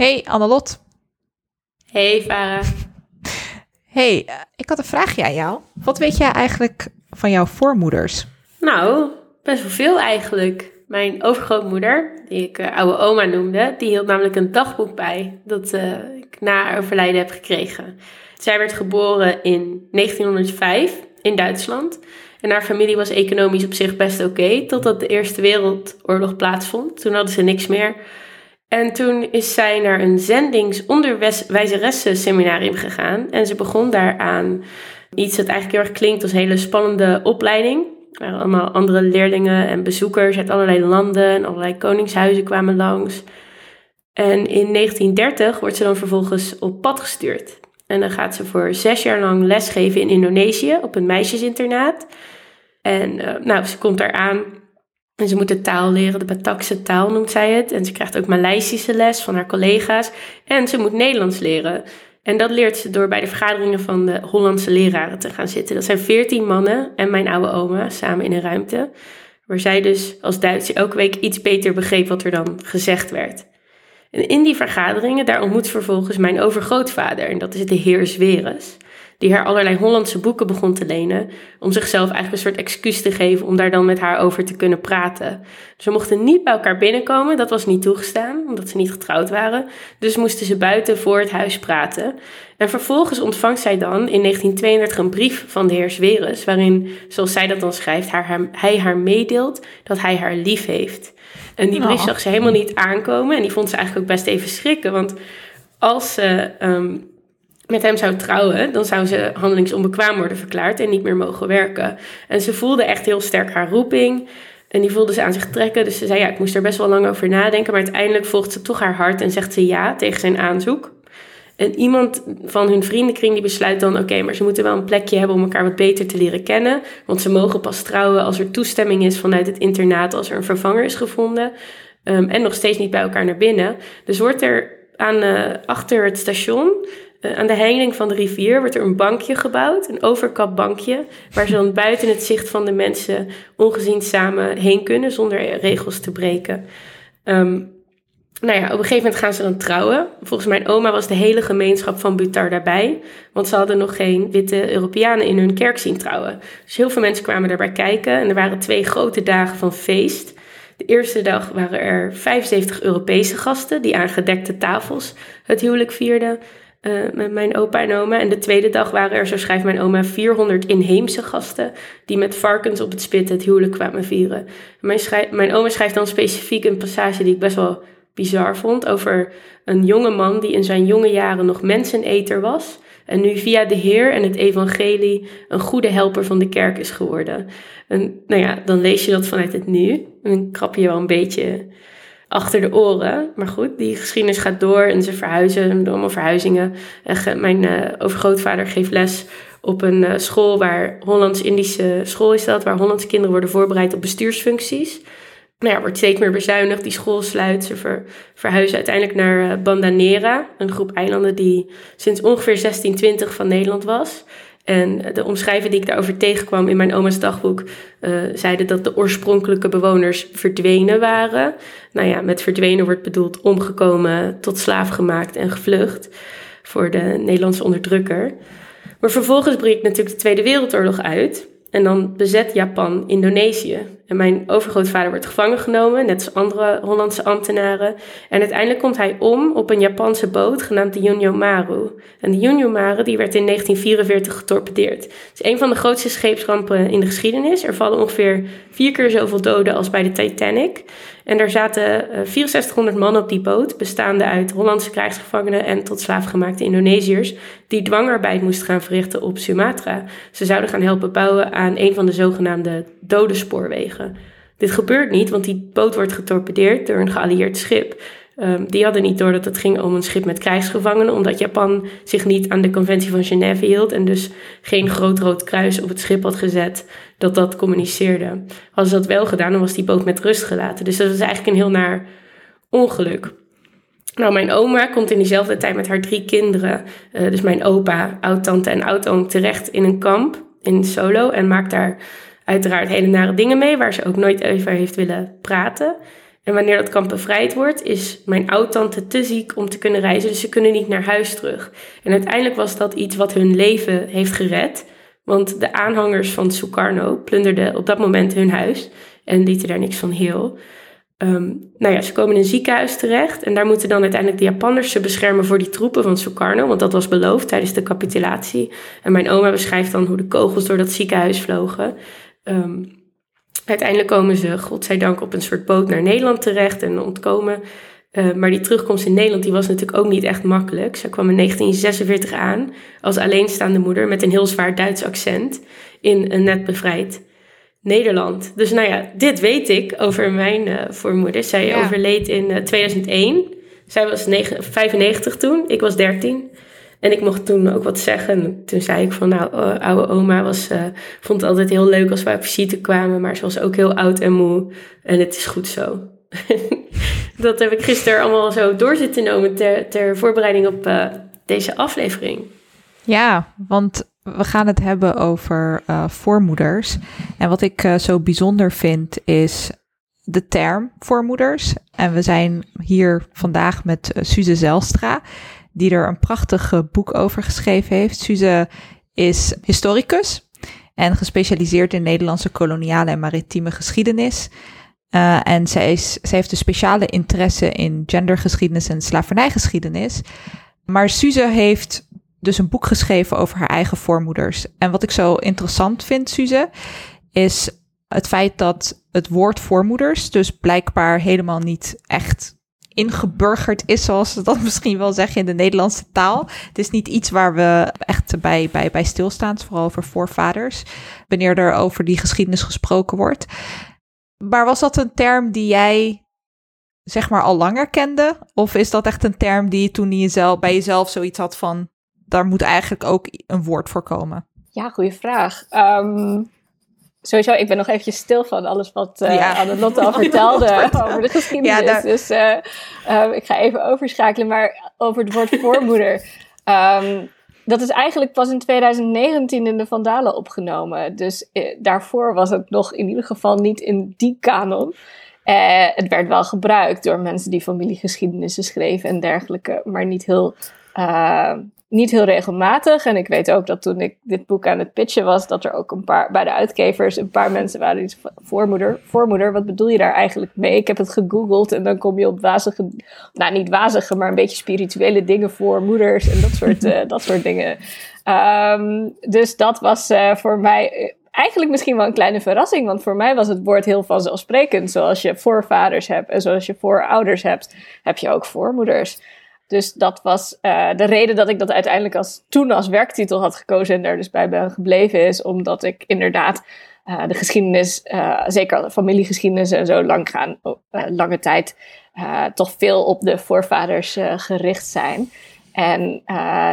Hey Annelot. Hey Farah. Hey, eh, ik had een vraagje aan jou. Wat weet jij eigenlijk van jouw voormoeders? Nou, best wel veel eigenlijk. Mijn overgrootmoeder, die ik uh, oude oma noemde, die hield namelijk een dagboek bij dat uh, ik na haar overlijden heb gekregen. Zij werd geboren in 1905 in Duitsland. En haar familie was economisch op zich best oké, totdat de Eerste Wereldoorlog plaatsvond. Toen hadden ze niks meer. En toen is zij naar een zendingsonderwijzeressen-seminarium gegaan. En ze begon daaraan iets dat eigenlijk heel erg klinkt als een hele spannende opleiding. Er waren allemaal andere leerlingen en bezoekers uit allerlei landen en allerlei koningshuizen kwamen langs. En in 1930 wordt ze dan vervolgens op pad gestuurd. En dan gaat ze voor zes jaar lang lesgeven in Indonesië op een meisjesinternaat. En uh, nou, ze komt daar aan en ze moet de taal leren, de Batakse taal noemt zij het. En ze krijgt ook Maleisische les van haar collega's. En ze moet Nederlands leren. En dat leert ze door bij de vergaderingen van de Hollandse leraren te gaan zitten. Dat zijn veertien mannen en mijn oude oma samen in een ruimte. Waar zij dus als Duitse elke week iets beter begreep wat er dan gezegd werd. En in die vergaderingen, daar ontmoet vervolgens mijn overgrootvader. En dat is de heer Zweres die haar allerlei Hollandse boeken begon te lenen, om zichzelf eigenlijk een soort excuus te geven om daar dan met haar over te kunnen praten. Ze mochten niet bij elkaar binnenkomen, dat was niet toegestaan, omdat ze niet getrouwd waren. Dus moesten ze buiten voor het huis praten. En vervolgens ontvangt zij dan in 1932 een brief van de heer Zweres, waarin, zoals zij dat dan schrijft, haar, hij haar meedeelt dat hij haar lief heeft. En die brief oh. zag ze helemaal niet aankomen en die vond ze eigenlijk ook best even schrikken, want als ze um, met hem zou trouwen, dan zou ze handelingsonbekwaam worden verklaard en niet meer mogen werken. En ze voelde echt heel sterk haar roeping. En die voelde ze aan zich trekken. Dus ze zei, ja, ik moest er best wel lang over nadenken. Maar uiteindelijk volgt ze toch haar hart en zegt ze ja tegen zijn aanzoek. En iemand van hun vriendenkring die besluit dan... oké, maar ze moeten wel een plekje hebben om elkaar wat beter te leren kennen. Want ze mogen pas trouwen als er toestemming is vanuit het internaat... als er een vervanger is gevonden. Um, en nog steeds niet bij elkaar naar binnen. Dus wordt er aan, uh, achter het station eh, aan de heining van de rivier wordt er een bankje gebouwd, een overkapbankje, waar ze dan buiten het zicht van de mensen ongezien samen heen kunnen zonder regels te breken. Um, nou ja, op een gegeven moment gaan ze dan trouwen. Volgens mijn oma was de hele gemeenschap van Butar daarbij. Want ze hadden nog geen witte Europeanen in hun kerk zien trouwen. Dus heel veel mensen kwamen daarbij kijken. En er waren twee grote dagen van feest. De eerste dag waren er 75 Europese gasten die aan gedekte tafels het huwelijk vierden. Uh, met mijn opa en oma. En de tweede dag waren er, zo schrijft mijn oma, 400 inheemse gasten die met varkens op het spit het huwelijk kwamen vieren. Mijn, mijn oma schrijft dan specifiek een passage die ik best wel bizar vond over een jonge man die in zijn jonge jaren nog menseneter was en nu via de Heer en het evangelie een goede helper van de kerk is geworden. En nou ja, dan lees je dat vanuit het nu en dan krap je wel een beetje achter de oren. Maar goed, die geschiedenis gaat door en ze verhuizen, door allemaal verhuizingen. En mijn uh, overgrootvader geeft les op een uh, school waar Hollands-Indische school is dat, waar Hollandse kinderen worden voorbereid op bestuursfuncties. Nou ja, wordt steeds meer bezuinigd, die school sluit. Ze ver, verhuizen uiteindelijk naar uh, Bandanera, een groep eilanden die sinds ongeveer 1620 van Nederland was. En de omschrijving die ik daarover tegenkwam in mijn oma's dagboek uh, zeiden dat de oorspronkelijke bewoners verdwenen waren. Nou ja, met verdwenen wordt bedoeld omgekomen, tot slaaf gemaakt en gevlucht voor de Nederlandse onderdrukker. Maar vervolgens breekt natuurlijk de Tweede Wereldoorlog uit. En dan bezet Japan Indonesië. En mijn overgrootvader wordt gevangen genomen, net als andere Hollandse ambtenaren. En uiteindelijk komt hij om op een Japanse boot genaamd de Junyo Maru. En de Junyo Maru die werd in 1944 getorpedeerd. Het is een van de grootste scheepsrampen in de geschiedenis. Er vallen ongeveer vier keer zoveel doden als bij de Titanic. En daar zaten 6400 eh, man op die boot, bestaande uit Hollandse krijgsgevangenen en tot slaafgemaakte Indonesiërs, die dwangarbeid moesten gaan verrichten op Sumatra. Ze zouden gaan helpen bouwen aan een van de zogenaamde dode spoorwegen. Dit gebeurt niet, want die boot wordt getorpedeerd door een geallieerd schip. Um, die hadden niet door dat het ging om een schip met krijgsgevangenen, omdat Japan zich niet aan de conventie van Genève hield en dus geen groot rood kruis op het schip had gezet dat dat communiceerde. Hadden ze dat wel gedaan, dan was die boot met rust gelaten. Dus dat is eigenlijk een heel naar ongeluk. Nou, mijn oma komt in diezelfde tijd met haar drie kinderen, uh, dus mijn opa, oud-tante en oud-oom, terecht in een kamp in Solo en maakt daar uiteraard hele nare dingen mee, waar ze ook nooit over heeft willen praten. En wanneer dat kamp bevrijd wordt, is mijn oud-tante te ziek om te kunnen reizen. Dus ze kunnen niet naar huis terug. En uiteindelijk was dat iets wat hun leven heeft gered. Want de aanhangers van Sukarno plunderden op dat moment hun huis en lieten daar niks van heel. Um, nou ja, ze komen in een ziekenhuis terecht en daar moeten dan uiteindelijk de Japanners ze beschermen voor die troepen van Sukarno, want dat was beloofd tijdens de capitulatie. En mijn oma beschrijft dan hoe de kogels door dat ziekenhuis vlogen. Um, uiteindelijk komen ze, godzijdank, op een soort boot naar Nederland terecht en ontkomen. Uh, maar die terugkomst in Nederland die was natuurlijk ook niet echt makkelijk. Ze kwam in 1946 aan als alleenstaande moeder met een heel zwaar Duits accent in een net bevrijd Nederland. Dus nou ja, dit weet ik over mijn uh, voormoeder. Zij overleed in uh, eh, 2001. Zij was 9, 95 toen, ik was 13. En ik mocht toen ook wat zeggen. Toen zei ik van, nou, oude oma was, uh, vond het altijd heel leuk als wij op visite kwamen. Maar ze was ook heel oud en moe. En het is goed zo. dat heb ik gisteren allemaal zo door zitten nemen ter, ter voorbereiding op deze aflevering. Ja, want we gaan het hebben over uh, voormoeders. En wat ik zo bijzonder vind is de term voormoeders. En we zijn hier vandaag met Suze Zelstra, die er een prachtig boek over geschreven heeft. Suze is historicus en gespecialiseerd in Nederlandse koloniale en maritieme geschiedenis. Uh, en zij, is, zij heeft een speciale interesse in gendergeschiedenis en slavernijgeschiedenis. Maar Suze heeft dus een boek geschreven over haar eigen voormoeders. En wat ik zo interessant vind, Suze, is het feit dat het woord voormoeders dus blijkbaar helemaal niet echt ingeburgerd is, zoals ze dat misschien wel zeggen in de Nederlandse taal. Het is niet iets waar we echt bij, bij, bij stilstaan, vooral over voorvaders, wanneer er over die geschiedenis gesproken wordt. Maar was dat een term die jij zeg maar al langer kende? Of is dat echt een term die toen je zelf, bij jezelf zoiets had van, daar moet eigenlijk ook een woord voor komen. Ja, goede vraag. Um, sowieso, ik ben nog eventjes stil van alles wat uh, ja. Anne-Lotte al vertelde over de geschiedenis. Ja, daar... Dus uh, uh, ik ga even overschakelen, maar over het woord voormoeder. Um, dat is eigenlijk pas in 2019 in de Vandalen opgenomen. Dus eh, daarvoor was het nog in ieder geval niet in die kanon. Het werd wel gebruikt door mensen die familiegeschiedenissen schreven en dergelijke, maar niet heel uh, niet heel regelmatig. En ik weet ook dat toen ik dit boek aan het pitchen was, dat er ook een paar bij de uitgevers een paar mensen waren die voormoeder, voormoeder, wat bedoel je daar eigenlijk mee? Ik heb het gegoogeld en dan kom je op wazige, nou niet wazige, maar een beetje spirituele dingen voor moeders en dat soort, uh, dat soort dingen. Um, dus dat was uh, voor mij eh, eigenlijk misschien wel een kleine verrassing, want voor mij was het woord heel vanzelfsprekend. Zoals je voorvaders hebt en zoals je voorouders hebt, heb je ook voormoeders. Dus dat was uh, de reden dat ik dat uiteindelijk als, toen als werktitel had gekozen en daar dus bij ben gebleven is, omdat ik inderdaad uh, de geschiedenis, uh, zeker de familiegeschiedenis en zo lang gaan, lange tijd, toch veel op de voorvaders gericht zijn. En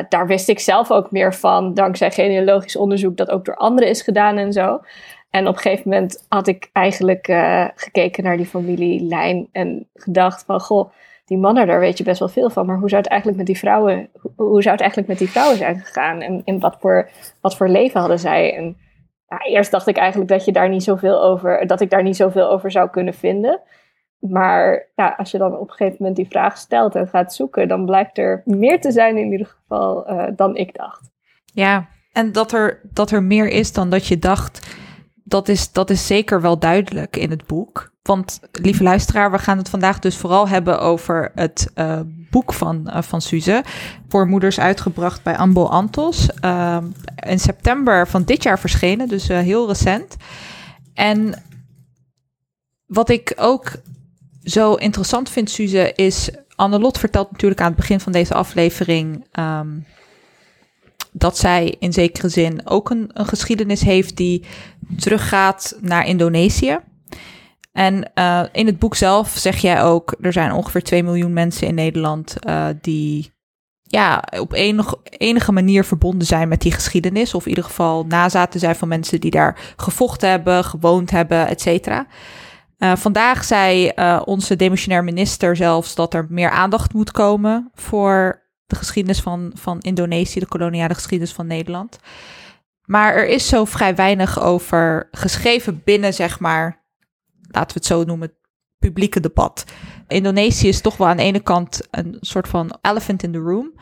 daar wist ik zelf ook meer van, dankzij genealogisch onderzoek dat ook door anderen is gedaan en zo. En op een gegeven moment had ik eigenlijk gekeken naar die familielijn en gedacht van, goh, die mannen, daar weet je best wel veel van. Maar hoe zou het eigenlijk met die vrouwen, hoe zou het eigenlijk met die vrouwen zijn gegaan? En, in wat, voor, wat voor leven hadden zij? En ja, eerst dacht ik eigenlijk dat je daar niet zoveel over, dat ik daar niet zoveel over zou kunnen vinden. Maar ja, als je dan op een gegeven moment die vraag stelt en gaat zoeken, dan blijkt er meer te zijn in ieder geval uh, dan ik dacht. Ja, en dat er, dat er meer is dan dat je dacht, dat is, dat is zeker wel duidelijk in het boek. Want lieve luisteraar, we gaan het vandaag dus vooral hebben over het uh, boek van, uh, van Suze. Voor moeders uitgebracht bij Ambo Antos. Uh, in september van dit jaar verschenen, dus heel recent. En wat ik ook zo interessant vind, Suze, is... Annelot vertelt natuurlijk aan het begin van deze aflevering... Um, dat zij in zekere zin ook een, een geschiedenis heeft die teruggaat naar Indonesië. En uh, in het boek zelf zeg jij ook, er zijn ongeveer 2 miljoen mensen in Nederland uh, die ja, op enige, manier verbonden zijn met die geschiedenis. Of in ieder geval nazaten zijn van mensen die daar gevochten hebben, gewoond hebben, et cetera. Uh, vandaag zei onze demissionair minister zelfs dat er meer aandacht moet komen voor de geschiedenis van, van Indonesië, de koloniale geschiedenis van Nederland. Maar er is zo vrij weinig over geschreven binnen, zeg maar, laten we het zo noemen, publieke debat. Indonesië is toch wel aan de ene kant een soort van elephant in the room.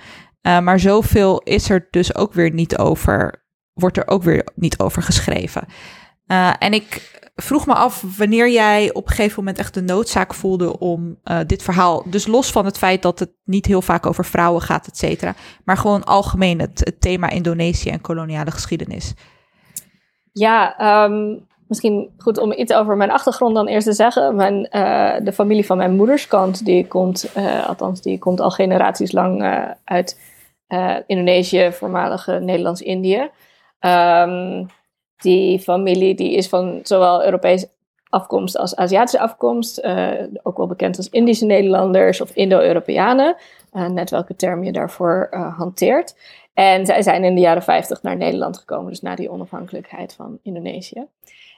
Uh, maar zoveel is er dus ook weer niet over, wordt er ook weer niet over geschreven. Uh, en ik vroeg me af wanneer jij op een gegeven moment echt de noodzaak voelde om uh, dit verhaal, dus los van het feit dat het niet heel vaak over vrouwen gaat, et cetera, maar gewoon algemeen het, het thema Indonesië en koloniale geschiedenis. Ja, um, misschien goed om iets over mijn achtergrond dan eerst te zeggen. Mijn, uh, de familie van mijn moederskant, die komt, uh, althans, die komt al generaties lang uh, uit Indonesië, voormalige Nederlands-Indië. Um, die familie die is van zowel Europese afkomst als Aziatische afkomst. ook wel bekend als Indische Nederlanders of Indo-Europeanen. net welke term je daarvoor hanteert. En zij zijn in de jaren 50 naar Nederland gekomen, dus na die onafhankelijkheid van Indonesië.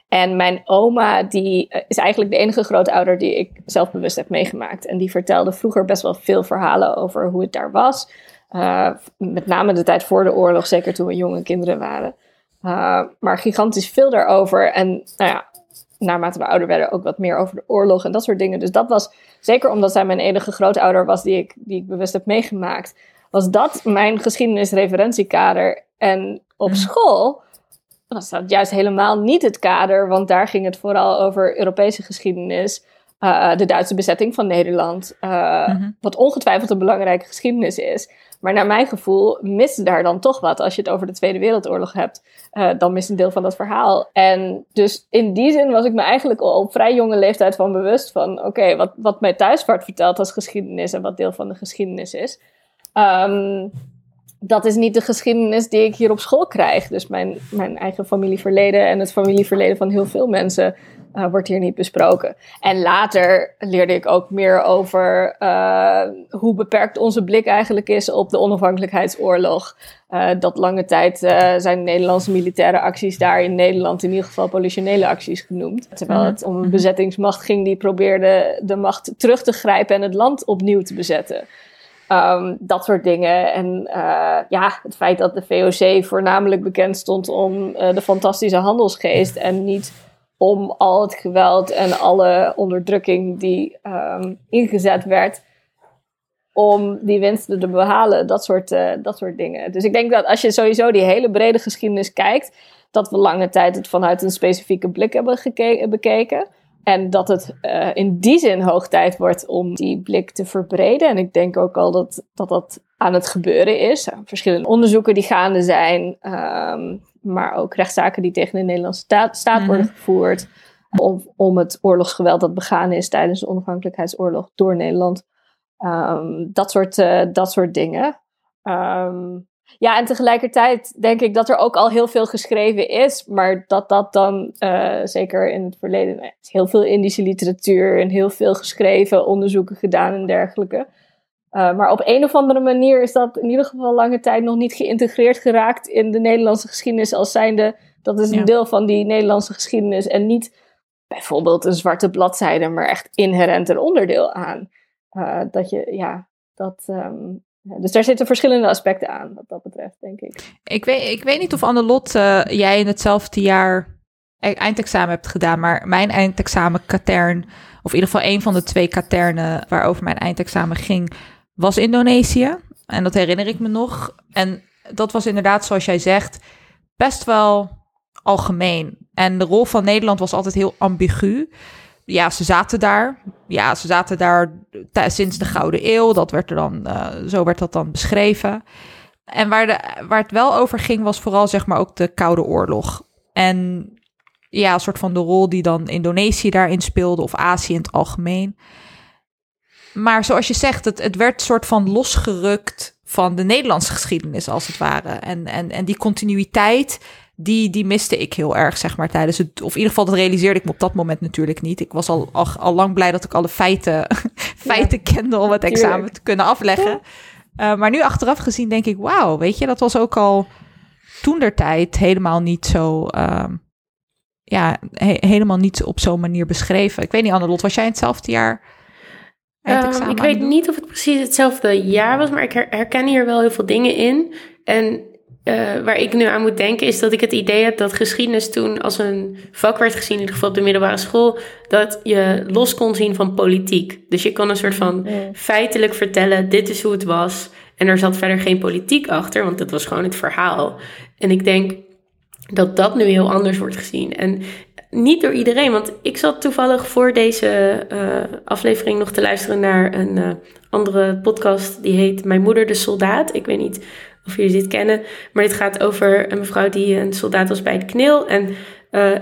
En mijn oma, die eh, is eigenlijk de enige grootouder die ik zelfbewust heb meegemaakt. En die vertelde vroeger best wel veel verhalen over hoe het daar was. Uh, met name de tijd voor de oorlog, zeker toen we jonge kinderen waren. Uh, maar gigantisch veel daarover. En nou ja, naarmate we ouder werden, ook wat meer over de oorlog en dat soort dingen. Dus dat was, zeker omdat zij mijn enige grootouder was die ik, die ik bewust heb meegemaakt, was dat mijn geschiedenisreferentiekader. En op mhm. school was dat juist helemaal niet het kader, want daar ging het vooral over Europese geschiedenis. Uh, de Duitse bezetting van Nederland. Uh, mm-hmm. Wat ongetwijfeld een belangrijke geschiedenis is. Maar naar mijn gevoel mist daar dan toch wat. Als je het over de Tweede Wereldoorlog hebt, uh, dan mist een deel van dat verhaal. En dus in die zin was ik me eigenlijk al op vrij jonge leeftijd van bewust van: oké, wat, wat mij thuis wordt verteld als geschiedenis en wat deel van de geschiedenis is. Um, dat is niet de geschiedenis die ik hier op school krijg. Dus mijn, mijn eigen familieverleden en het familieverleden van heel veel mensen uh, wordt hier niet besproken. En later leerde ik ook meer over uh, hoe beperkt onze blik eigenlijk is op de onafhankelijkheidsoorlog. Uh, dat lange tijd zijn Nederlandse militaire acties daar in Nederland in ieder geval politionele acties genoemd. Terwijl het om een bezettingsmacht ging die probeerde de macht terug te grijpen en het land opnieuw te bezetten. Um, dat soort dingen. En uh, ja, het feit dat de VOC voornamelijk bekend stond om uh, de fantastische handelsgeest en niet om al het geweld en alle onderdrukking die um, ingezet werd om die winsten te behalen. Dat soort, uh, dat soort dingen. Dus ik denk dat als je sowieso die hele brede geschiedenis kijkt, dat we lange tijd het vanuit een specifieke blik hebben bekeken. En dat het uh, in die zin hoog tijd wordt om die blik te verbreden. En ik denk ook al dat dat, dat aan het gebeuren is. Verschillende onderzoeken die gaande zijn, um, maar ook rechtszaken die tegen de Nederlandse staat, staat worden mhm. gevoerd. Om, om het oorlogsgeweld dat begaan is tijdens de onafhankelijkheidsoorlog door Nederland. Um, dat, soort, uh, dat soort dingen. Um, ja, en tegelijkertijd denk ik dat er ook al heel veel geschreven is, maar dat dat dan, uh, zeker in het verleden, is heel veel Indische literatuur en heel veel geschreven, onderzoeken gedaan en dergelijke. Uh, maar op een of andere manier is dat in ieder geval lange tijd nog niet geïntegreerd geraakt in de Nederlandse geschiedenis als zijnde, dat is een deel van die Nederlandse geschiedenis en niet bijvoorbeeld een zwarte bladzijde, maar echt inherent een onderdeel aan. Uh, dat je, ja, dat, um, dus daar zitten verschillende aspecten aan, wat dat betreft, denk ik. Ik weet, ik weet niet of Annelot uh, jij in hetzelfde jaar e-, eindexamen hebt gedaan, maar mijn eindexamen katern, of in ieder geval een van de twee katernen waarover mijn eindexamen ging, was Indonesië. En dat herinner ik me nog. En dat was inderdaad, zoals jij zegt, best wel algemeen. En de rol van Nederland was altijd heel ambigu ja, ze zaten daar. Ja, ze zaten daar sinds de Gouden Eeuw. Dat werd er dan, uh, zo werd dat dan beschreven. En waar, de, waar het wel over ging, was vooral zeg maar ook de Koude Oorlog. En ja, een soort van de rol die dan Indonesië daarin speelde, of Azië in het algemeen. Maar zoals je zegt, het, het werd soort van losgerukt van de Nederlandse geschiedenis, als het ware. En, en, en die continuïteit die, die miste ik heel erg, zeg maar, tijdens het... Of in ieder geval, dat realiseerde ik me op dat moment natuurlijk niet. Ik was al, al, al lang blij dat ik alle feiten, feiten kende om het examen te kunnen afleggen. Uh, maar nu achteraf gezien denk ik, wauw, weet je, dat was ook al toen der tijd helemaal niet zo... Uh, ja, he helemaal niet op zo'n manier beschreven. Ik weet niet, Annelot, was jij in hetzelfde jaar... Um, ik weet niet of het precies hetzelfde jaar was, maar ik herken hier wel heel veel dingen in. En uh, waar ik nu aan moet denken, is dat ik het idee heb dat geschiedenis toen als een vak werd gezien, in ieder geval op de middelbare school, dat je los kon zien van politiek. Dus je kon een soort van feitelijk vertellen: dit is hoe het was. En er zat verder geen politiek achter, want dat was gewoon het verhaal. En ik denk dat dat nu heel anders wordt gezien. En niet door iedereen, want ik zat toevallig voor deze uh, aflevering nog te luisteren naar een uh, andere podcast. Die heet Mijn Moeder de Soldaat. Ik weet niet of jullie dit kennen. Maar dit gaat over een mevrouw die een soldaat was bij het KNIL. En uh,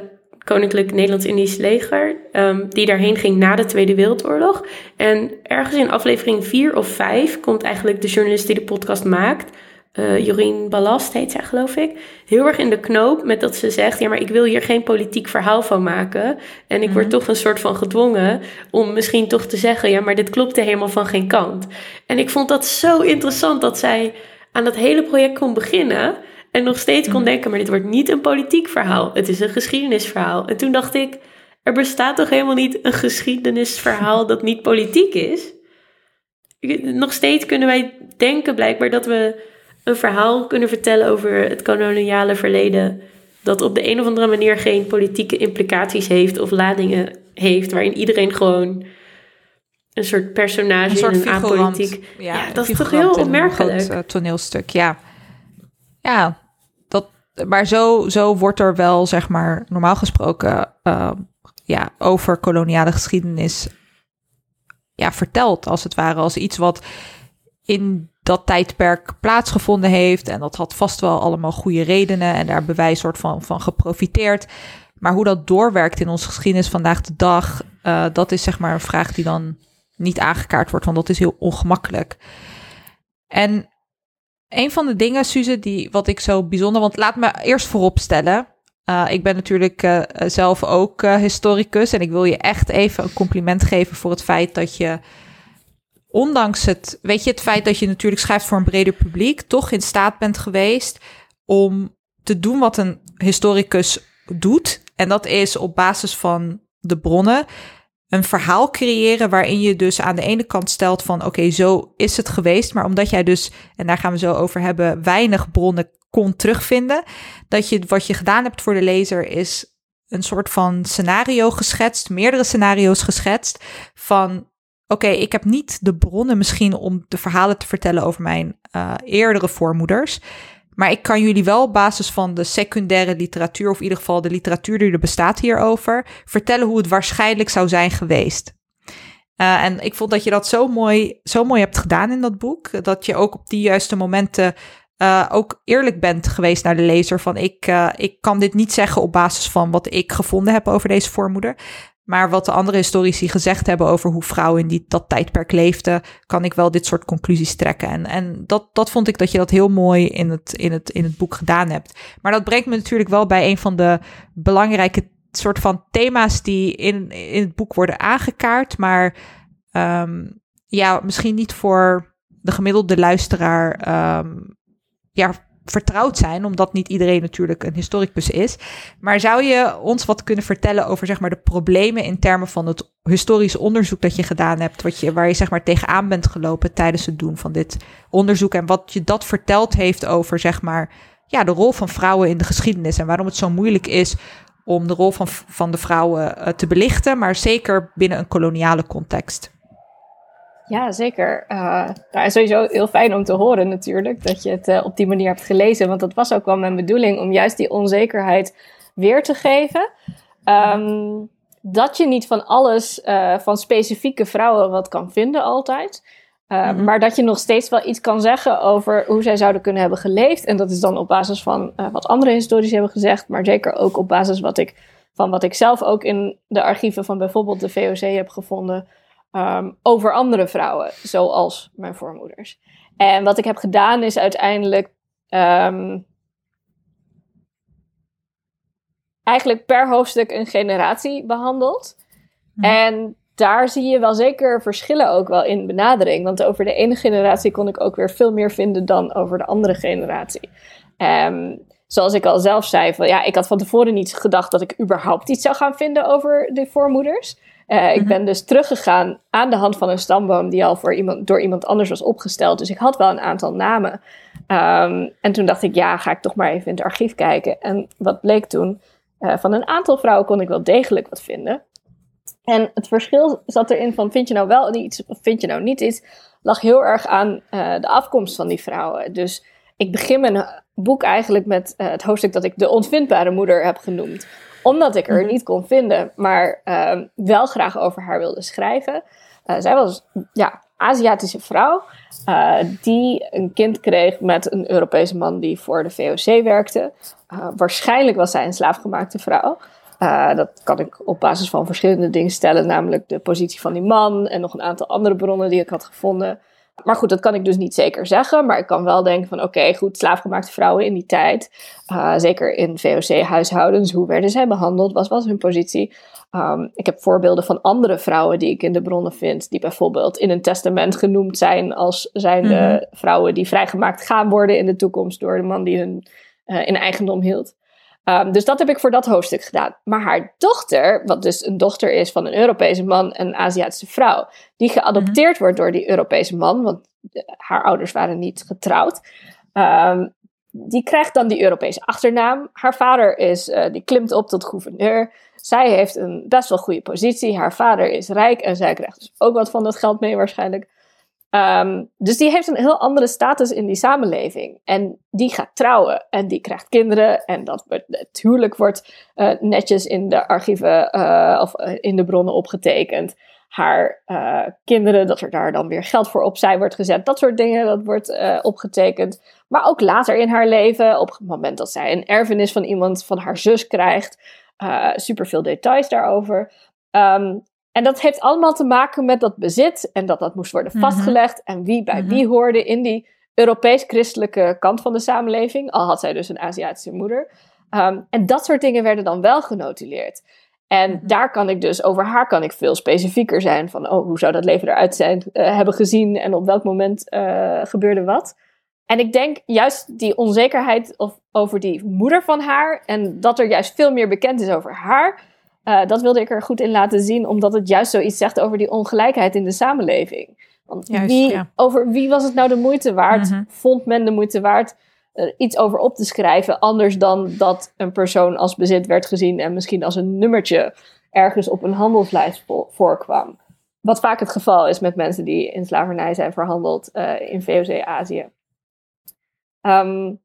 Koninklijk Nederlands-Indisch leger, um, die daarheen ging na de Tweede Wereldoorlog. En ergens in aflevering 4 of 5 komt eigenlijk de journalist die de podcast maakt, uh, Jorien Ballast heet zij geloof ik, heel erg in de knoop met dat ze zegt, ja maar ik wil hier geen politiek verhaal van maken. En ik word mhm. toch een soort van gedwongen om misschien toch te zeggen, ja maar dit klopte helemaal van geen kant. En ik vond dat zo interessant dat zij aan dat hele project kon beginnen. En nog steeds kon mhm. denken, maar dit wordt niet een politiek verhaal. Het is een geschiedenisverhaal. En toen dacht ik, er bestaat toch helemaal niet een geschiedenisverhaal dat niet politiek is? Nog steeds kunnen wij denken blijkbaar dat we een verhaal kunnen vertellen over het koloniale verleden. Dat op de een of andere manier geen politieke implicaties heeft of ladingen heeft. Waarin iedereen gewoon een soort personage een soort in een apolitiek. Ja, ja dat is toch heel opmerkelijk. Een uh, toneelstuk, ja. Ja, dat, maar zo, zo wordt er wel, zeg maar, normaal gesproken uh, ja, over koloniale geschiedenis ja, verteld, als het ware, als iets wat in dat tijdperk plaatsgevonden heeft. En dat had vast wel allemaal goede redenen en daar wij soort van, van geprofiteerd. Maar hoe dat doorwerkt in onze geschiedenis vandaag de dag, uh, dat is zeg maar een vraag die dan niet aangekaart wordt, want dat is heel ongemakkelijk. En een van de dingen, Suze, die wat ik zo bijzonder, want laat me eerst vooropstellen. Uh, ik ben natuurlijk uh, zelf ook uh, historicus en ik wil je echt even een compliment geven voor het feit dat je, ondanks het, weet je, het feit dat je natuurlijk schrijft voor een breder publiek, toch in staat bent geweest om te doen wat een historicus doet. En dat is op basis van de bronnen een verhaal creëren waarin je dus aan de ene kant stelt van oké, zo is het geweest, maar omdat jij dus, en daar gaan we zo over hebben, weinig bronnen kon terugvinden, dat je wat je gedaan hebt voor de lezer is een soort van scenario geschetst, meerdere scenario's geschetst van oké, ik heb niet de bronnen misschien om de verhalen te vertellen over mijn uh, eerdere voormoeders. Maar ik kan jullie wel op basis van de secundaire literatuur, of in ieder geval de literatuur die er bestaat hierover, vertellen hoe het waarschijnlijk zou zijn geweest. Uh, en ik vond dat je dat zo mooi, zo mooi hebt gedaan in dat boek. Dat je ook op die juiste momenten uh, ook eerlijk bent geweest naar de lezer. Van ik, uh, ik kan dit niet zeggen op basis van wat ik gevonden heb over deze voormoeder. Maar wat de andere historici gezegd hebben over hoe vrouwen in die, dat tijdperk leefden, kan ik wel dit soort conclusies trekken. En, en dat, dat vond ik dat je dat heel mooi in het, in, het, in het boek gedaan hebt. Maar dat brengt me natuurlijk wel bij een van de belangrijke soort van thema's die in, in het boek worden aangekaart. Maar um, ja, misschien niet voor de gemiddelde luisteraar um, ja, vertrouwd zijn, omdat niet iedereen natuurlijk een historicus is. Maar zou je ons wat kunnen vertellen over zeg maar, de problemen in termen van het historisch onderzoek dat je gedaan hebt, wat je, waar je zeg maar, tegenaan bent gelopen tijdens het doen van dit onderzoek en wat je dat verteld heeft over zeg maar, ja, de rol van vrouwen in de geschiedenis en waarom het zo moeilijk is om de rol van, van de vrouwen uh, te belichten, maar zeker binnen een koloniale context. Ja, zeker. Uh, nou, sowieso heel fijn om te horen natuurlijk dat je het uh, op die manier hebt gelezen. Want dat was ook wel mijn bedoeling om juist die onzekerheid weer te geven. Um, dat je niet van alles, uh, van specifieke vrouwen wat kan vinden altijd. Mm -hmm. Maar dat je nog steeds wel iets kan zeggen over hoe zij zouden kunnen hebben geleefd. En dat is dan op basis van wat andere historici hebben gezegd. Maar zeker ook op basis wat ik, van wat ik zelf ook in de archieven van bijvoorbeeld de VOC heb gevonden. Um, over andere vrouwen, zoals mijn voormoeders. En wat ik heb gedaan is uiteindelijk um, eigenlijk per hoofdstuk een generatie behandeld. Hm. En daar zie je wel zeker verschillen ook wel in benadering. Want over de ene generatie kon ik ook weer veel meer vinden dan over de andere generatie. Um, zoals ik al zelf zei, van, ja, ik had van tevoren niet gedacht dat ik überhaupt iets zou gaan vinden over de voormoeders. Uh, ik mhm. ben dus teruggegaan aan de hand van een stamboom die al voor iemand, door iemand anders was opgesteld. Dus ik had wel een aantal namen. Ehm, en toen dacht ik, ja, ga ik toch maar even in het archief kijken. En wat bleek toen? Uh, van een aantal vrouwen kon ik wel degelijk wat vinden. En het verschil zat erin van vind je nou wel iets of vind je nou niet iets, lag heel erg aan uh, de afkomst van die vrouwen. Dus ik begin mijn boek eigenlijk met uh, het hoofdstuk dat ik de ontvindbare moeder heb genoemd. Omdat ik er mhm. niet kon vinden, maar uh, wel graag over haar wilde schrijven. Uh, zij was ja, Aziatische vrouw die een kind kreeg met een Europese man die voor de VOC werkte. waarschijnlijk was zij een slaafgemaakte vrouw. Dat kan ik op basis van verschillende dingen stellen, namelijk de positie van die man en nog een aantal andere bronnen die ik had gevonden. Maar goed, dat kan ik dus niet zeker zeggen. Maar ik kan wel denken van oké, goed, slaafgemaakte vrouwen in die tijd. Uh, zeker in VOC-huishoudens, hoe werden zij behandeld? Wat was hun positie? Um, ik heb voorbeelden van andere vrouwen die ik in de bronnen vind. Die bijvoorbeeld in een testament genoemd zijn als zijnde mm vrouwen die vrijgemaakt gaan worden in de toekomst door de man die hun uh, in eigendom hield. Um, dus dat heb ik voor dat hoofdstuk gedaan. Maar haar dochter, wat dus een dochter is van een Europese man en een Aziatische vrouw, die geadopteerd wordt door die Europese man, want haar ouders waren niet getrouwd, um, die krijgt dan die Europese achternaam. Haar vader is, uh, die klimt op tot gouverneur. Zij heeft een best wel goede positie. Haar vader is rijk en zij krijgt dus ook wat van dat geld mee waarschijnlijk. Ehm, dus die heeft een heel andere status in die samenleving. En die gaat trouwen en die krijgt kinderen. En dat het wordt uh, netjes in de archieven uh, of uh, in de bronnen opgetekend. Haar kinderen, dat er daar dan weer geld voor opzij wordt gezet. Dat soort dingen, dat wordt opgetekend. Maar ook later in haar leven, op het moment dat zij een erfenis van iemand van haar zus krijgt. super veel details daarover. Um, en dat heeft allemaal te maken met dat bezit en dat dat moest worden mhm. vastgelegd en wie bij mhm. wie hoorde in die Europees-christelijke kant van de samenleving, al had zij dus een Aziatische moeder. Um, en dat soort dingen werden dan wel genotuleerd. En mhm. daar kan ik dus, over haar kan ik veel specifieker zijn van, oh, hoe zou dat leven eruit zijn, uh, hebben gezien en op welk moment uh, gebeurde wat. En ik denk juist die onzekerheid of, over die moeder van haar en dat er juist veel meer bekend is over haar, uh, dat wilde ik er goed in laten zien, omdat het juist zoiets zegt over die ongelijkheid in de samenleving. Want wie, over wie was het nou de moeite waard? Mhm. Vond men de moeite waard uh, iets over op te schrijven, anders dan dat een persoon als bezit werd gezien en misschien als een nummertje ergens op een handelslijst vo voorkwam? Wat vaak het geval is met mensen die in slavernij zijn verhandeld uh, in VOC-Azië. Um,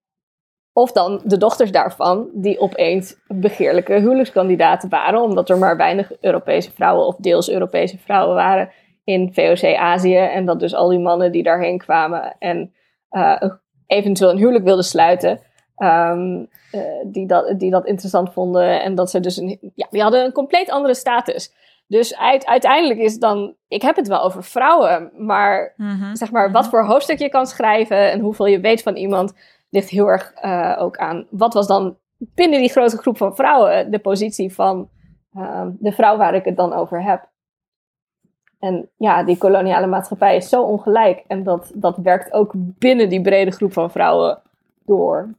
of dan de dochters daarvan, die opeens begeerlijke huwelijkskandidaten waren, omdat er maar weinig Europese vrouwen of deels Europese vrouwen waren in VOC-Azië. En dat dus al die mannen die daarheen kwamen en uh, eventueel een huwelijk wilden sluiten, um, uh, die, dat, die dat interessant vonden. En dat ze dus een, ja, die hadden een compleet andere status. Dus uiteindelijk is dan, ik heb het wel over vrouwen, maar mhm. zeg maar, wat mhm. voor hoofdstuk je kan schrijven en hoeveel je weet van iemand ligt heel erg uh, ook aan wat was dan binnen die grote groep van vrouwen de positie van uh, de vrouw waar ik het dan over heb. En ja, die koloniale maatschappij is zo ongelijk en dat, dat werkt ook binnen die brede groep van vrouwen door.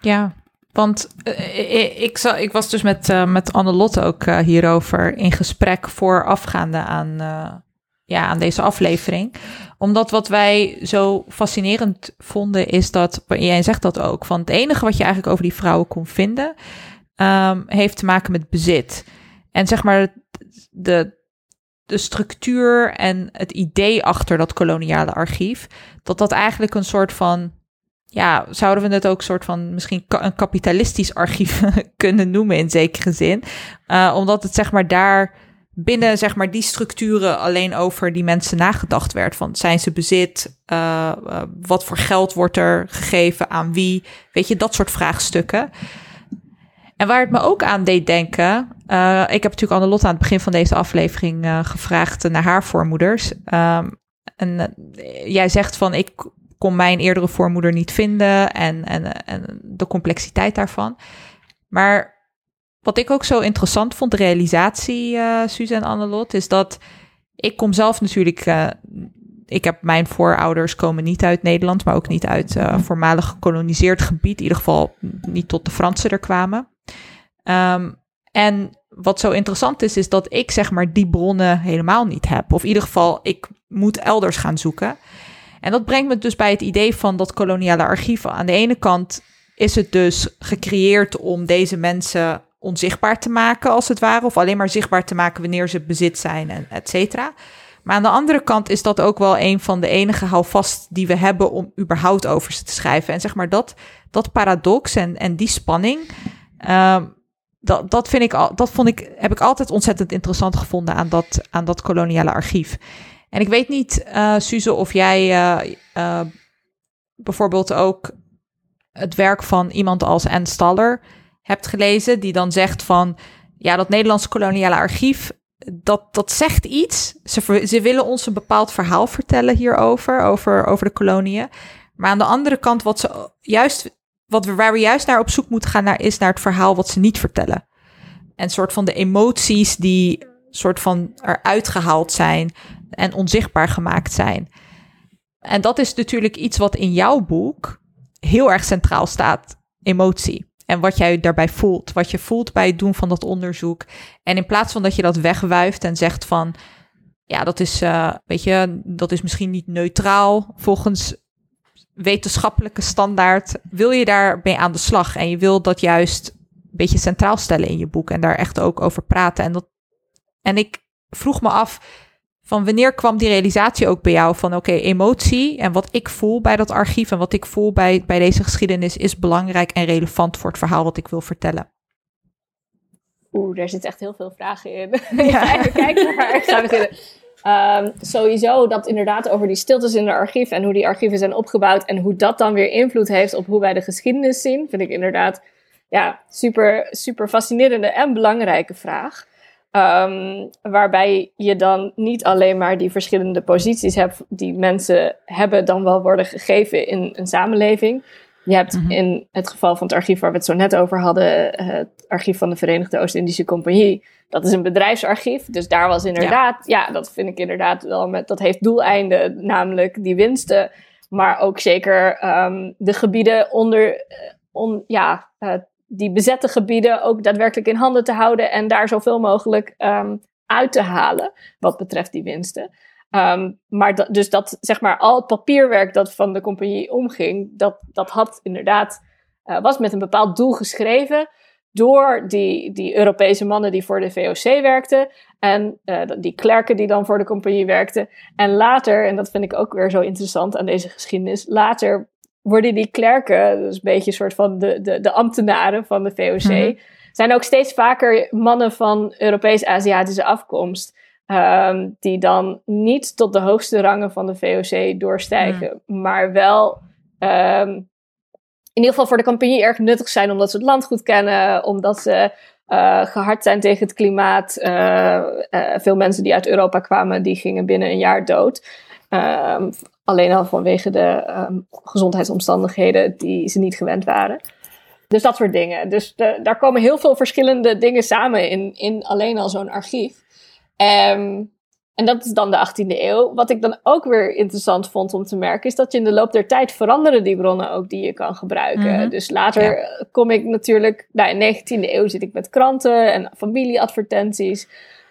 Ja, want uh, ik, ik, ik, was dus met, uh, met Anne-Lotte ook hierover in gesprek voorafgaande aan, ja, aan deze aflevering. Omdat wat wij zo fascinerend vonden is dat, jij zegt dat ook, van het enige wat je eigenlijk over die vrouwen kon vinden, um, heeft te maken met bezit. En zeg maar de, de structuur en het idee achter dat koloniale archief, dat dat eigenlijk een soort van, ja, zouden we het ook een soort van misschien een kapitalistisch archief kunnen noemen in zekere zin. Uh, omdat het zeg maar daar binnen zeg maar die structuren alleen over die mensen nagedacht werd. Van zijn ze bezit? Uh, uh, wat voor geld wordt er gegeven aan wie? Weet je, dat soort vraagstukken. En waar het me ook aan deed denken. Uh, ik heb natuurlijk Anne-Lotte aan het begin van deze aflevering gevraagd naar haar voormoeders. Um, en jij zegt van ik kon mijn eerdere voormoeder niet vinden en, en, en de complexiteit daarvan. Maar wat ik ook zo interessant vond, de realisatie, uh, Suze en Annelot, is dat ik kom zelf natuurlijk. Uh, ik heb mijn voorouders komen niet uit Nederland, maar ook niet uit uh, voormalig gekoloniseerd gebied. In ieder geval niet tot de Fransen er kwamen. Um, en wat zo interessant is, is dat ik zeg maar die bronnen helemaal niet heb. Of in ieder geval, ik moet elders gaan zoeken. En dat brengt me dus bij het idee van dat koloniale archief. Aan de ene kant is het dus gecreëerd om deze mensen onzichtbaar te maken, als het ware, of alleen maar zichtbaar te maken wanneer ze bezit zijn, en et cetera. Maar aan de andere kant is dat ook wel een van de enige houvast die we hebben om überhaupt over ze te schrijven. En zeg maar dat, dat paradox en, en die spanning, ehm, dat, dat, vind ik, dat vond ik, heb ik altijd ontzettend interessant gevonden aan dat, aan dat koloniale archief. En ik weet niet, uh, Suze, of jij uh, uh, bijvoorbeeld ook het werk van iemand als Anne Staller hebt gelezen, die dan zegt van, ja, dat Nederlandse koloniale archief, dat, dat zegt iets. Ze, ze willen ons een bepaald verhaal vertellen hierover, over, over de koloniën. Maar aan de andere kant, wat ze juist, wat we, waar we juist naar op zoek moeten gaan, naar, is naar het verhaal wat ze niet vertellen. En soort van de emoties die soort van eruit gehaald zijn en onzichtbaar gemaakt zijn. En dat is natuurlijk iets wat in jouw boek heel erg centraal staat: emotie. En wat jij daarbij voelt. Wat je voelt bij het doen van dat onderzoek. En in plaats van dat je dat wegwuift en zegt van. Ja, dat is, uh, weet je, dat is misschien niet neutraal volgens wetenschappelijke standaard. Wil je daarmee aan de slag? En je wil dat juist een beetje centraal stellen in je boek. En daar echt ook over praten. En, dat, en ik vroeg me af van wanneer kwam die realisatie ook bij jou van oké, emotie en wat ik voel bij dat archief en wat ik voel bij, bij deze geschiedenis is belangrijk en relevant voor het verhaal wat ik wil vertellen? Oeh, daar zit echt heel veel vragen in. Ja. even kijken waar ik ga beginnen. Um, sowieso dat inderdaad over die stiltes in de archief en hoe die archieven zijn opgebouwd en hoe dat dan weer invloed heeft op hoe wij de geschiedenis zien, vind ik inderdaad ja, super, super fascinerende en belangrijke vraag. Um, waarbij je dan niet alleen maar die verschillende posities hebt die mensen hebben dan wel worden gegeven in een samenleving. Je hebt mhm. in het geval van het archief waar we het zo net over hadden, het archief van de Verenigde Oost-Indische Compagnie. Dat is een bedrijfsarchief. Dus daar was inderdaad, ja, dat vind ik inderdaad wel met, dat heeft doeleinden, namelijk die winsten. Maar ook zeker um, de gebieden onder, eh, on, ja, uh, die bezette gebieden ook daadwerkelijk in handen te houden en daar zoveel mogelijk um, uit te halen wat betreft die winsten. Um, maar dus dat, zeg maar, al het papierwerk dat van de compagnie omging, dat, dat had inderdaad, uh, was met een bepaald doel geschreven door die, die Europese mannen die voor de VOC werkten en uh, die klerken die dan voor de compagnie werkten. En later, en dat vind ik ook weer zo interessant aan deze geschiedenis, later worden die klerken, dus een beetje een soort van de, de, de ambtenaren van de VOC, mhm. zijn ook steeds vaker mannen van Europees-Aziatische afkomst. Um, die dan niet tot de hoogste rangen van de VOC doorstijgen, mhm. maar wel um, in ieder geval voor de campagne erg nuttig zijn, omdat ze het land goed kennen, omdat ze uh, gehard zijn tegen het klimaat. Uh, uh, veel mensen die uit Europa kwamen, die gingen binnen een jaar dood. Um, Alleen al vanwege de um, gezondheidsomstandigheden die ze niet gewend waren. Dus dat soort dingen. Dus de, daar komen heel veel verschillende dingen samen in, in alleen al zo'n archief. Um, en dat is dan de 18e eeuw. Wat ik dan ook weer interessant vond om te merken, is dat je in de loop der tijd veranderen die bronnen ook die je kan gebruiken. Mhm. Dus later kom ik natuurlijk, nou in de 19e eeuw zit ik met kranten en familieadvertenties.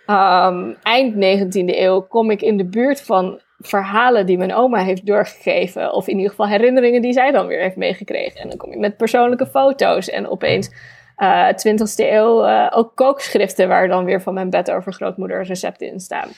Um, eind 19e eeuw kom ik in de buurt van verhalen die mijn oma heeft doorgegeven. Of in ieder geval herinneringen die zij dan weer heeft meegekregen. En dan kom je met persoonlijke foto's. En opeens uh, eh, 20e eeuw uh, ook kookschriften waar dan weer van mijn bed over grootmoeder recepten in staan.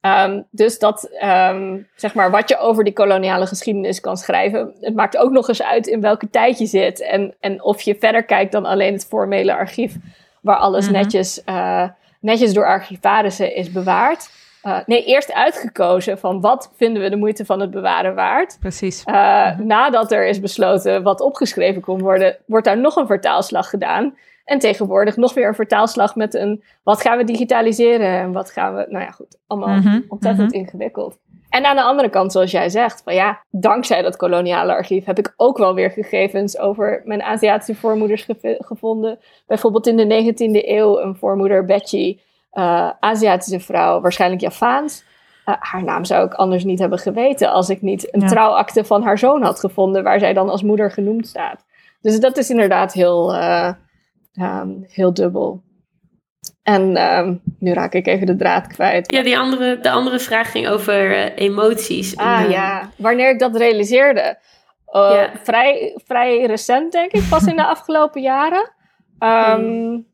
Um, dus dat, um, zeg maar, wat je over die koloniale geschiedenis kan schrijven, het maakt ook nog eens uit in welke tijd je zit. En, en of je verder kijkt dan alleen het formele archief, waar alles mhm. netjes, uh, netjes door archivarissen is bewaard. Uh, nee, eerst uitgekozen van wat vinden we de moeite van het bewaren waard. Precies. Uh, Nadat er is besloten wat opgeschreven kon worden, wordt daar nog een vertaalslag gedaan. En tegenwoordig nog weer een vertaalslag met een wat gaan we digitaliseren en wat gaan we. Nou ja, goed, allemaal mhm, ontzettend mhm. ingewikkeld. En aan de andere kant, zoals jij zegt, van ja, dankzij dat koloniale archief heb ik ook wel weer gegevens over mijn Aziatische voormoeders gevonden. Bijvoorbeeld in de 19e eeuw een voormoeder Betty uh, Aziatische vrouw, waarschijnlijk Javaans. Uh, haar naam zou ik anders niet hebben geweten als ik niet een trouwakte van haar zoon had gevonden, waar zij dan als moeder genoemd staat. Dus dat is inderdaad heel, uh, um, heel dubbel. En ehm, nu raak ik even de draad kwijt. Ja, die andere, de andere vraag ging over uh, emoties. Ah ja, wanneer ik dat realiseerde. Uh, vrij, vrij recent, denk ik, pas in de afgelopen jaren. Um,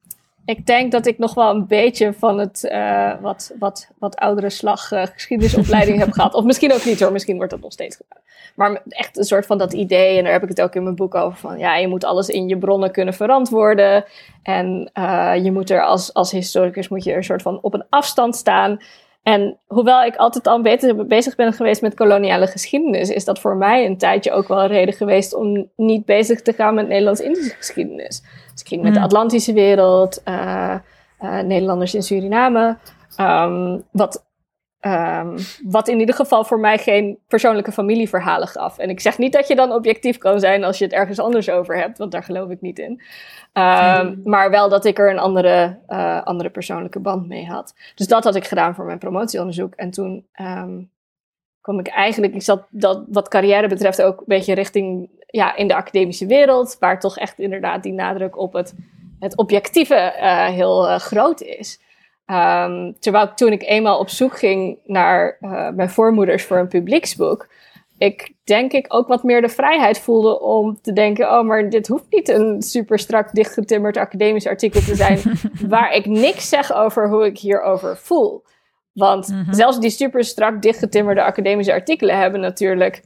ik denk dat ik nog wel een beetje van het uh, wat, wat, wat oudere slag uh, geschiedenisopleiding heb gehad. Of misschien ook niet hoor, misschien wordt dat nog steeds gedaan. Maar echt een soort van dat idee, en daar heb ik het ook in mijn boek over, van ja, je moet alles in je bronnen kunnen verantwoorden. En uh, je moet er als, als historicus moet je er een soort van op een afstand staan. En hoewel ik altijd al beter bezig ben geweest met koloniale geschiedenis, is dat voor mij een tijdje ook wel een reden geweest om niet bezig te gaan met Nederlands-Indische geschiedenis. Dus ik ging met de hmm. Atlantische wereld, uh, uh, Nederlanders in Suriname. Um, wat, um, wat in ieder geval voor mij geen persoonlijke familieverhalen gaf. En ik zeg niet dat je dan objectief kan zijn als je het ergens anders over hebt, want daar geloof ik niet in. Um, maar wel dat ik er een andere, uh, andere persoonlijke band mee had. Dus dat had ik gedaan voor mijn promotieonderzoek. En toen kwam ik eigenlijk, ik zat dat wat carrière betreft ook een beetje richting ja, in de academische wereld, waar toch echt inderdaad die nadruk op het, het objectieve uh, heel uh, groot is. Um, terwijl toen ik eenmaal op zoek ging naar uh, mijn voormoeders voor een publieksboek, ik denk ik ook wat meer de vrijheid voelde om te denken: oh, maar dit hoeft niet een super strak dichtgetimmerd academisch artikel te zijn, waar ik niks zeg over hoe ik hierover voel. Want mhm. zelfs die super strak dichtgetimmerde academische artikelen hebben natuurlijk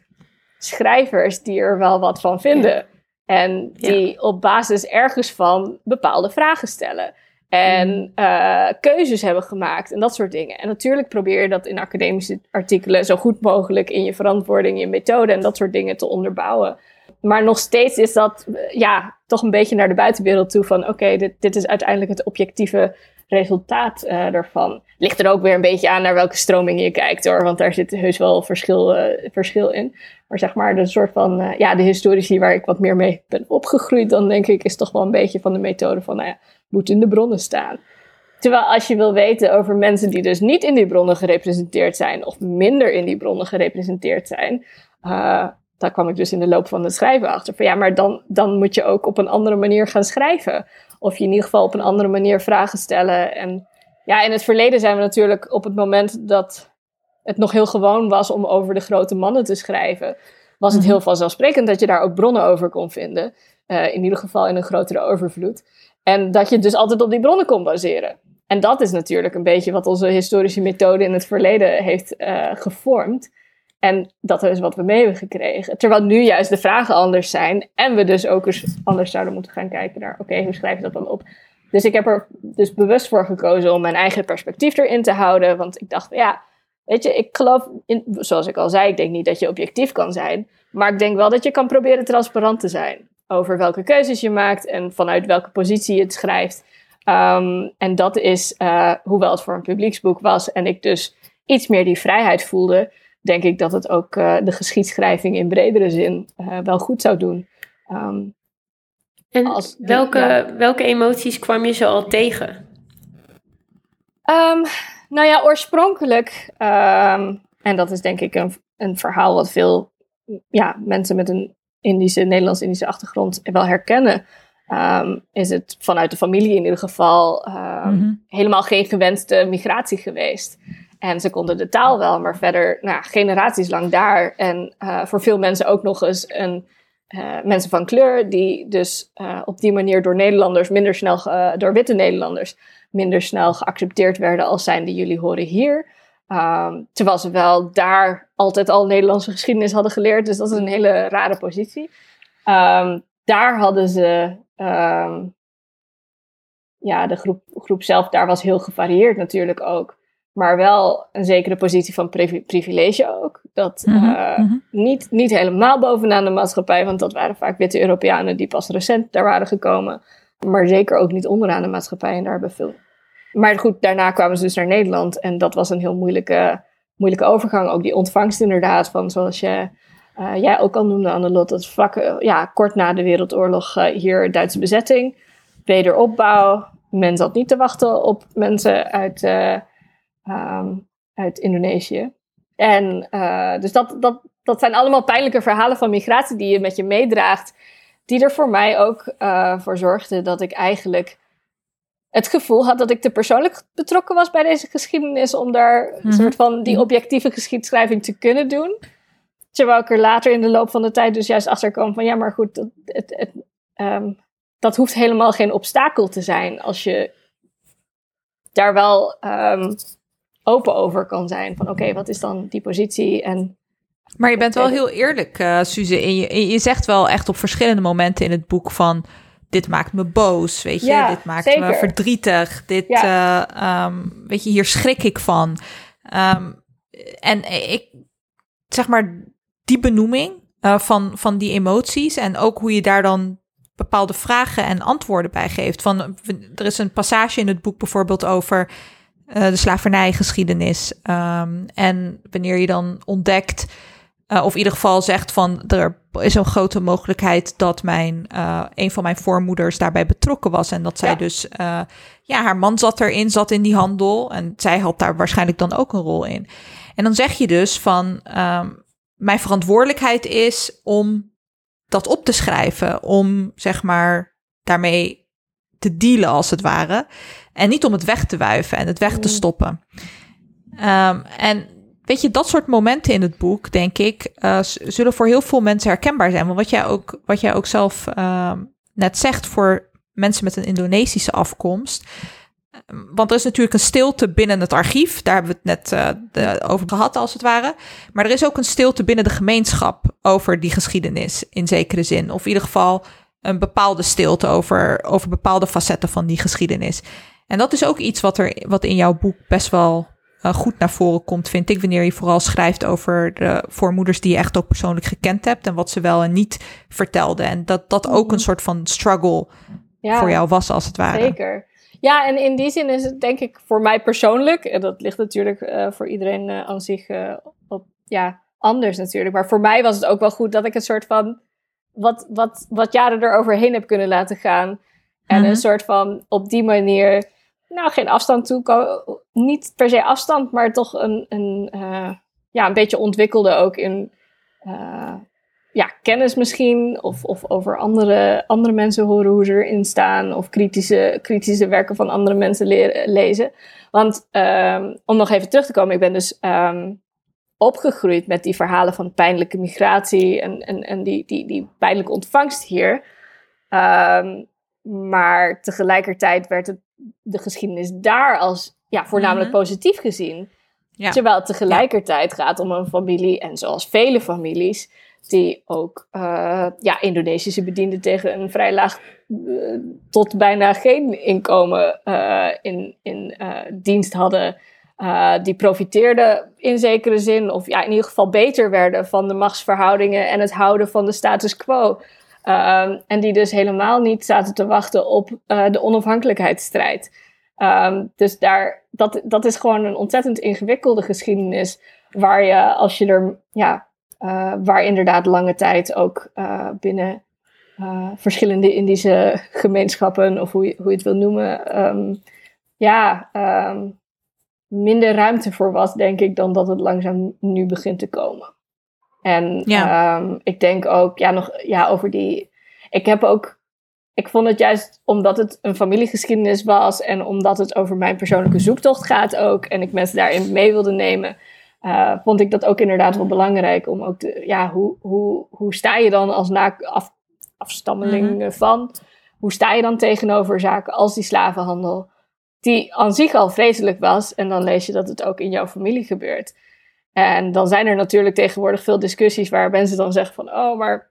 schrijvers die er wel wat van vinden. En die op basis ergens van bepaalde vragen stellen. En uh, keuzes hebben gemaakt en dat soort dingen. En natuurlijk probeer je dat in academische artikelen zo goed mogelijk in je verantwoording, je methode en dat soort dingen te onderbouwen. Maar nog steeds is dat ja, toch een beetje naar de buitenwereld toe van oké, dit, dit is uiteindelijk het objectieve resultaat uh, ervan. Ligt er ook weer een beetje aan naar welke stroming je kijkt hoor, want daar zit heus wel verschil, uh, verschil in. Maar zeg maar, de soort van, uh, ja, de historici waar ik wat meer mee ben opgegroeid, dan denk ik, is toch wel een beetje van de methode van, nou ja, moet in de bronnen staan. Terwijl als je wil weten over mensen die dus niet in die bronnen gerepresenteerd zijn, of minder in die bronnen gerepresenteerd zijn, uh, daar kwam ik dus in de loop van het schrijven achter. Van ja, maar dan, dan moet je ook op een andere manier gaan schrijven. Of je in ieder geval op een andere manier vragen stellen. En ja, in het verleden zijn we natuurlijk op het moment dat het nog heel gewoon was om over de grote mannen te schrijven, was het mhm. heel vanzelfsprekend dat je daar ook bronnen over kon vinden. Uh, in ieder geval in een grotere overvloed. En dat je dus altijd op die bronnen kon baseren. En dat is natuurlijk een beetje wat onze historische methode in het verleden heeft uh, gevormd. En dat is wat we mee hebben gekregen. Terwijl nu juist de vragen anders zijn. En we dus ook eens anders zouden moeten gaan kijken naar: oké, hoe schrijf je dat dan op? Dus ik heb er dus bewust voor gekozen om mijn eigen perspectief erin te houden. Want ik dacht, ja, weet je, ik geloof, in, zoals ik al zei, ik denk niet dat je objectief kan zijn. Maar ik denk wel dat je kan proberen transparant te zijn. Over welke keuzes je maakt en vanuit welke positie je het schrijft. Um, en dat is, uh, hoewel het voor een publieksboek was en ik dus iets meer die vrijheid voelde, denk ik dat het ook uh, de geschiedschrijving in bredere zin uh, wel goed zou doen. Um, en als, welke, welke emoties kwam je zo al tegen? Um, nou ja, oorspronkelijk, um, en dat is denk ik een, een verhaal wat veel ja, mensen met een Indische, Nederlands-Indische achtergrond wel herkennen. Um, is het vanuit de familie in ieder geval um, mm-hmm. helemaal geen gewenste migratie geweest. En ze konden de taal wel, maar verder nou, generaties lang daar. En uh, voor veel mensen ook nog eens een, uh, mensen van kleur, die dus uh, op die manier door Nederlanders minder snel, door witte Nederlanders, minder snel geaccepteerd werden als zijnde jullie horen hier. Um, terwijl ze wel daar altijd al Nederlandse geschiedenis hadden geleerd. Dus dat is een hele rare positie. Um, daar hadden ze. Um, ja, de groep, groep zelf daar was heel gevarieerd natuurlijk ook. Maar wel een zekere positie van privilege ook. Dat mm -hmm. niet, niet helemaal bovenaan de maatschappij, want dat waren vaak witte Europeanen die pas recent daar waren gekomen. Maar zeker ook niet onderaan de maatschappij en daar hebben veel maar goed, daarna kwamen ze dus naar Nederland. En dat was een heel moeilijke, moeilijke overgang. Ook die ontvangst inderdaad, van zoals je, uh, jij ook al noemde, Annelot. Dat vlak, uh, ja, kort na de Wereldoorlog uh, hier Duitse bezetting. Wederopbouw. Men zat niet te wachten op mensen uit, um, uit Indonesië. En dus dat, dat, dat zijn allemaal pijnlijke verhalen van migratie die je met je meedraagt. Die er voor mij ook voor zorgden dat ik eigenlijk het gevoel had dat ik te persoonlijk betrokken was bij deze geschiedenis. Om daar een mhm. soort van die mhm. objectieve geschiedschrijving te kunnen doen. Terwijl ik er later in de loop van de tijd dus juist achter kwam van ja, maar goed, dat, het, het, ehm, dat hoeft helemaal geen obstakel te zijn als je daar wel um, open over kan zijn. Van oké, wat is dan die positie? En, maar je bent wel heel eerlijk, uh, Suze. En je, je zegt wel echt op verschillende momenten in het boek van... dit maakt me boos, weet je. Ja, dit maakt me verdrietig. Dit, ja. uh, um, weet je, hier schrik ik van. Um, en ik, zeg maar, die benoeming uh, van, van die emoties... en ook hoe je daar dan bepaalde vragen en antwoorden bij geeft. Van, er is een passage in het boek bijvoorbeeld over uh, de slavernijgeschiedenis. Um, en wanneer je dan ontdekt, uh, of in ieder geval zegt van er is een grote mogelijkheid dat mijn, uh, een van mijn voormoeders daarbij betrokken was. En dat zij ja. dus, ja, haar man zat erin, zat in die handel. En zij had daar waarschijnlijk dan ook een rol in. En dan zeg je dus van, um, mijn verantwoordelijkheid is om dat op te schrijven. Om zeg maar daarmee te dealen als het ware. En niet om het weg te wuiven en het weg te mm. stoppen. Um, en weet je, dat soort momenten in het boek, denk ik, uh, zullen voor heel veel mensen herkenbaar zijn. Want wat jij ook, wat jij ook zelf uh, net zegt voor mensen met een Indonesische afkomst. Ehm, want er is natuurlijk een stilte binnen het archief. Daar hebben we het net de, over gehad, als het ware. Maar er is ook een stilte binnen de gemeenschap over die geschiedenis, in zekere zin. Of in ieder geval een bepaalde stilte over, over bepaalde facetten van die geschiedenis. En dat is ook iets wat, er, wat in jouw boek best wel uh, goed naar voren komt, vind ik. Wanneer je vooral schrijft over de voormoeders die je echt ook persoonlijk gekend hebt. En wat ze wel en niet vertelden. En dat dat ook een mhm. soort van struggle ja, voor jou was, als het ware. Zeker. Ja, en in die zin is het denk ik voor mij persoonlijk, en dat ligt natuurlijk uh, voor iedereen uh, aan zich op, ja, anders natuurlijk. Maar voor mij was het ook wel goed dat ik een soort van wat, wat, wat jaren eroverheen heb kunnen laten gaan. En een mhm. soort van op die manier, nou geen afstand toe, niet per se afstand, maar toch een, een, uh, ja, een beetje ontwikkelde ook in uh, ja, kennis misschien. Of, of over andere, andere mensen horen hoe ze erin staan. Of kritische, kritische werken van andere mensen leren, lezen. Want um, om nog even terug te komen, ik ben dus um, opgegroeid met die verhalen van pijnlijke migratie en, en, en die, die, die pijnlijke ontvangst hier. Um, maar tegelijkertijd werd het, de geschiedenis daar als ja, voornamelijk mhm. positief gezien. Ja. Terwijl het tegelijkertijd gaat om een familie, en zoals vele families, die ook uh, ja, Indonesische bedienden tegen een vrij laag uh, tot bijna geen inkomen uh, in, in dienst hadden. die profiteerden in zekere zin, of ja, in ieder geval beter werden van de machtsverhoudingen en het houden van de status quo. Um, en die dus helemaal niet zaten te wachten op uh, de onafhankelijkheidsstrijd. Um, dus daar, dat, dat is gewoon een ontzettend ingewikkelde geschiedenis. Waar je, als je er, ja, uh, waar inderdaad lange tijd ook uh, binnen verschillende Indische gemeenschappen, of hoe je, hoe je het wil noemen, um, ja, minder ruimte voor was, denk ik, dan dat het langzaam nu begint te komen. En ja. um, ik denk ook, ja, nog ja, over die. Ik heb ook. Ik vond het juist omdat het een familiegeschiedenis was en omdat het over mijn persoonlijke zoektocht gaat ook. En ik mensen daarin mee wilde nemen. Uh, vond ik dat ook inderdaad wel belangrijk om ook te. Ja, hoe, hoe, hoe sta je dan als na, af, afstammeling mhm. van? Hoe sta je dan tegenover zaken als die slavenhandel? Die aan zich al vreselijk was. En dan lees je dat het ook in jouw familie gebeurt. En dan zijn er natuurlijk tegenwoordig veel discussies waar mensen dan zeggen van, oh, maar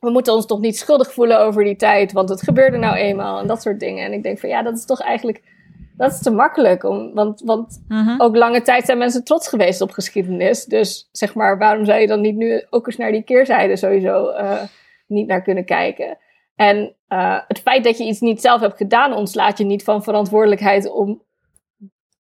we moeten ons toch niet schuldig voelen over die tijd, want het gebeurde nou eenmaal en dat soort dingen. En ik denk van, ja, dat is toch eigenlijk, dat is te makkelijk, om, want, want mhm. ook lange tijd zijn mensen trots geweest op geschiedenis. Dus zeg maar, waarom zou je dan niet nu ook eens naar die keerzijde sowieso uh, niet naar kunnen kijken? En uh, het feit dat je iets niet zelf hebt gedaan, ontslaat je niet van verantwoordelijkheid om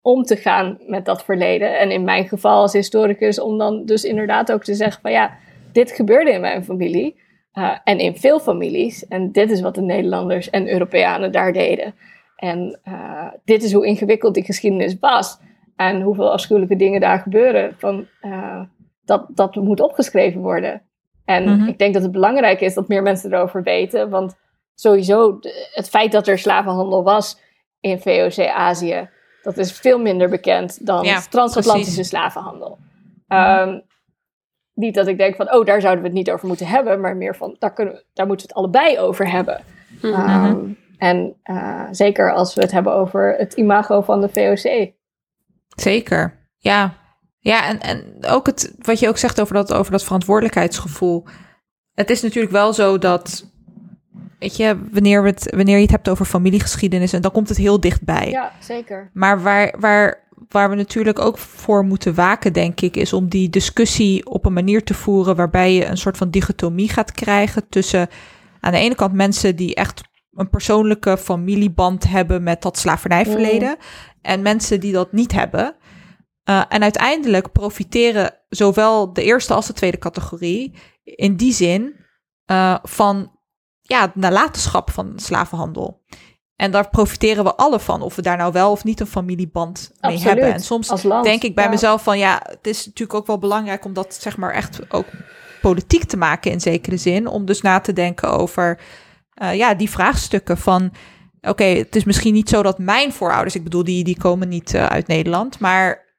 om te gaan met dat verleden. En in mijn geval als historicus, om dan dus inderdaad ook te zeggen van ja, dit gebeurde in mijn familie. Uh, en in veel families. En dit is wat de Nederlanders en Europeanen daar deden. En uh, dit is hoe ingewikkeld die geschiedenis was. En hoeveel afschuwelijke dingen daar gebeuren. Van, uh, dat, dat moet opgeschreven worden. En mm -hmm. ik denk dat het belangrijk is dat meer mensen erover weten. Want sowieso, het feit dat er slavenhandel was, in VOC-Azië. Dat is veel minder bekend dan transatlantische slavenhandel. Um, niet dat ik denk van, oh, daar zouden we het niet over moeten hebben, maar meer van, daar, kunnen we, daar moeten we het allebei over hebben. Mhm. Ehm, en uh, zeker als we het hebben over het imago van de VOC. Zeker, ja. Ja, en, en ook het, wat je ook zegt over dat, over dat verantwoordelijkheidsgevoel. Het is natuurlijk wel zo dat, weet je, wanneer, we het, wanneer je het hebt over familiegeschiedenis, en dan komt het heel dichtbij. Ja, zeker. Maar waar, waar waar we natuurlijk ook voor moeten waken, denk ik, is om die discussie op een manier te voeren waarbij je een soort van dichotomie gaat krijgen tussen aan de ene kant mensen die echt een persoonlijke familieband hebben met dat slavernijverleden mm. en mensen die dat niet hebben. Uh, en uiteindelijk profiteren zowel de eerste als de tweede categorie in die zin uh, van ja, nalatenschap van slavenhandel. En daar profiteren we alle van, of we daar nou wel of niet een familieband mee hebben. En soms denk ik bij mezelf van ja, het is natuurlijk ook wel belangrijk om dat zeg maar echt ook politiek te maken in zekere zin. Om dus na te denken over uh, ja, die vraagstukken van oké, het is misschien niet zo dat mijn voorouders, ik bedoel, die, die komen niet uh, uit Nederland, maar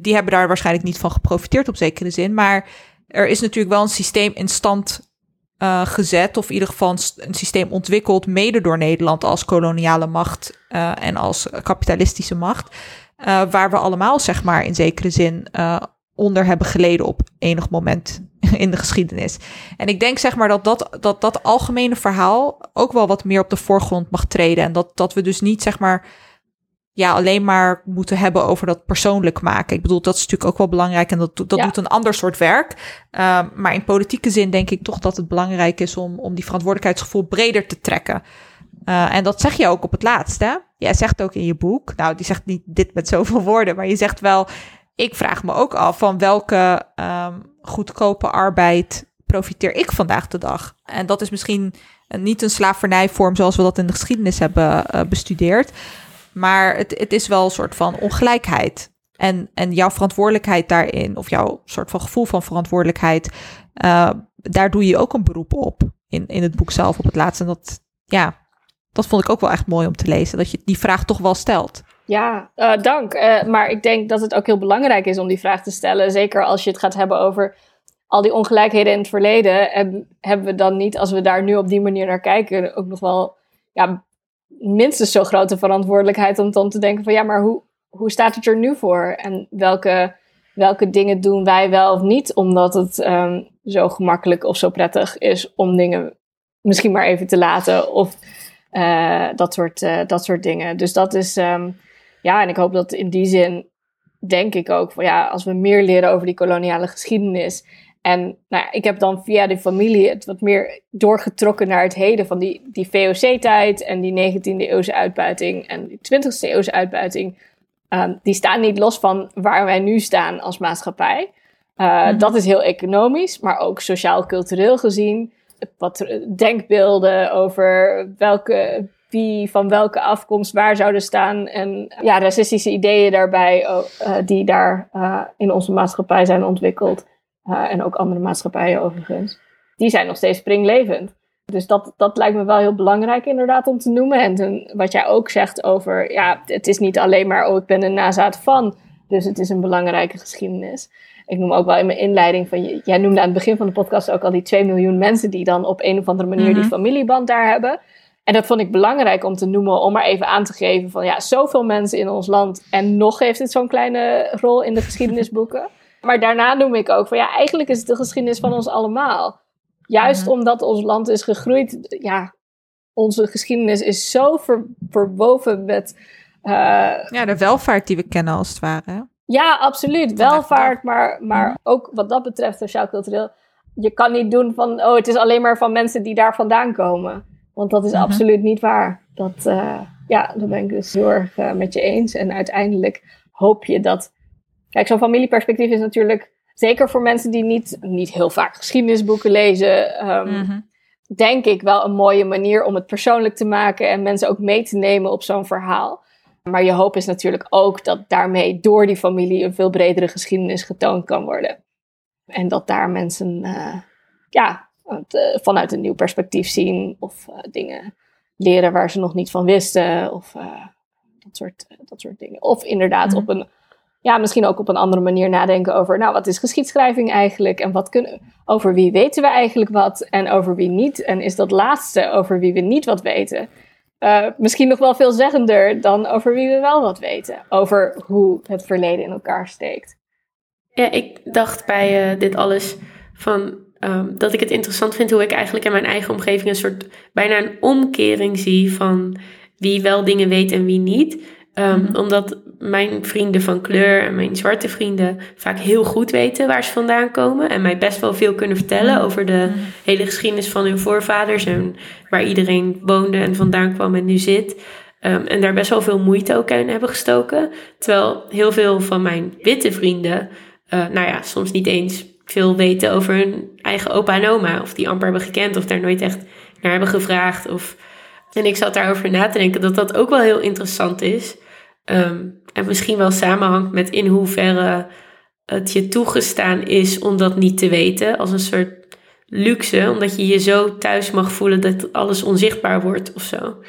die hebben daar waarschijnlijk niet van geprofiteerd op zekere zin. Maar er is natuurlijk wel een systeem in stand uh, gezet, of in ieder geval een systeem ontwikkeld, mede door Nederland als koloniale macht uh, en als kapitalistische macht, uh, waar we allemaal, zeg maar, in zekere zin onder hebben geleden op enig moment in de geschiedenis. En ik denk, zeg maar, dat dat, dat dat algemene verhaal ook wel wat meer op de voorgrond mag treden. En dat, dat we dus niet, zeg maar, ja, alleen maar moeten hebben over dat persoonlijk maken. Ik bedoel, dat is natuurlijk ook wel belangrijk en dat, dat doet een ander soort werk. Um, maar in politieke zin denk ik toch dat het belangrijk is om, om die verantwoordelijkheidsgevoel breder te trekken. Uh, en dat zeg je ook op het laatst, hè? Jij zegt ook in je boek, nou, die zegt niet dit met zoveel woorden, maar je zegt wel, ik vraag me ook af van welke um, goedkope arbeid profiteer ik vandaag de dag? En dat is misschien niet een slavernijvorm zoals we dat in de geschiedenis hebben uh, bestudeerd. Maar het, het is wel een soort van ongelijkheid. En, en jouw verantwoordelijkheid daarin, of jouw soort van gevoel van verantwoordelijkheid, uh, daar doe je ook een beroep op in, in het boek zelf op het laatste. En dat, ja, dat vond ik ook wel echt mooi om te lezen, dat je die vraag toch wel stelt. Ja, uh, dank. Uh, maar ik denk dat het ook heel belangrijk is om die vraag te stellen. Zeker als je het gaat hebben over al die ongelijkheden in het verleden. En hebben we dan niet, als we daar nu op die manier naar kijken, ook nog wel ja, minstens zo grote verantwoordelijkheid om dan te denken van ja, maar hoe, hoe staat het er nu voor? En welke, welke dingen doen wij wel of niet, omdat het um, zo gemakkelijk of zo prettig is om dingen misschien maar even te laten of uh, dat, soort, uh, dat soort dingen. Dus dat is, um, ja, en ik hoop dat in die zin denk ik ook van ja, als we meer leren over die koloniale geschiedenis en nou ja, ik heb dan via de familie het wat meer doorgetrokken naar het heden van die, die VOC-tijd en die 19e eeuwse uitbuiting en die 20e eeuwse uitbuiting. Um, die staan niet los van waar wij nu staan als maatschappij. Uh, mm Dat is heel economisch, maar ook sociaal-cultureel gezien. Wat denkbeelden over welke, wie van welke afkomst waar zouden staan. En ja, racistische ideeën daarbij, uh, die daar uh, in onze maatschappij zijn ontwikkeld. Uh, en ook andere maatschappijen overigens. Die zijn nog steeds springlevend. Dus dat, dat lijkt me wel heel belangrijk inderdaad om te noemen. En ten, wat jij ook zegt over, ja, het is niet alleen maar, oh, ik ben een nazaat van. Dus het is een belangrijke geschiedenis. Ik noem ook wel in mijn inleiding van, jij noemde aan het begin van de podcast ook al die 2 miljoen mensen die dan op een of andere manier die mhm. familieband daar hebben. En dat vond ik belangrijk om te noemen, om maar even aan te geven van, ja, zoveel mensen in ons land en nog heeft het zo'n kleine rol in de geschiedenisboeken. Maar daarna noem ik ook van ja, eigenlijk is het de geschiedenis van ons allemaal. Juist mhm. omdat ons land is gegroeid, ja, onze geschiedenis is zo ver, verwoven met. Uh, ja, de welvaart die we kennen als het ware. Ja, absoluut. Welvaart, maar, maar mhm. ook wat dat betreft sociaal-cultureel. Je kan niet doen van, oh, het is alleen maar van mensen die daar vandaan komen. Want dat is mhm. absoluut niet waar. Dat, uh, ja, dat ben ik dus heel erg uh, met je eens. En uiteindelijk hoop je dat Kijk, zo'n familieperspectief is natuurlijk zeker voor mensen die niet, niet heel vaak geschiedenisboeken lezen. Um, Denk ik wel een mooie manier om het persoonlijk te maken en mensen ook mee te nemen op zo'n verhaal. Maar je hoop is natuurlijk ook dat daarmee door die familie een veel bredere geschiedenis getoond kan worden. En dat daar mensen uh, ja, het, uh, vanuit een nieuw perspectief zien of uh, dingen leren waar ze nog niet van wisten. Of dat, soort, dat soort dingen. Of inderdaad Mhm. op een, ja, misschien ook op een andere manier nadenken over, nou, wat is geschiedschrijving eigenlijk? En wat kunnen, over wie weten we eigenlijk wat en over wie niet? En is dat laatste over wie we niet wat weten? eh, misschien nog wel veelzeggender dan over wie we wel wat weten. Over hoe het verleden in elkaar steekt. Ja, ik dacht bij eh, dit alles van ehm, dat ik het interessant vind hoe ik eigenlijk in mijn eigen omgeving een soort bijna een omkering zie van wie wel dingen weet en wie niet. Ehm, Mhm. Omdat mijn vrienden van kleur en mijn zwarte vrienden vaak heel goed weten waar ze vandaan komen. En mij best wel veel kunnen vertellen Mhm. over de hele geschiedenis van hun voorvaders. En waar iedereen woonde en vandaan kwam en nu zit. Ehm, en daar best wel veel moeite ook in hebben gestoken. Terwijl heel veel van mijn witte vrienden, eh, nou ja, soms niet eens veel weten over hun eigen opa en oma. Of die amper hebben gekend of daar nooit echt naar hebben gevraagd. Of... En ik zat daarover na te denken dat dat ook wel heel interessant is. Ehm, en misschien wel samenhangt met in hoeverre het je toegestaan is om dat niet te weten. Als een soort luxe, omdat je je zo thuis mag voelen dat alles onzichtbaar wordt of zo.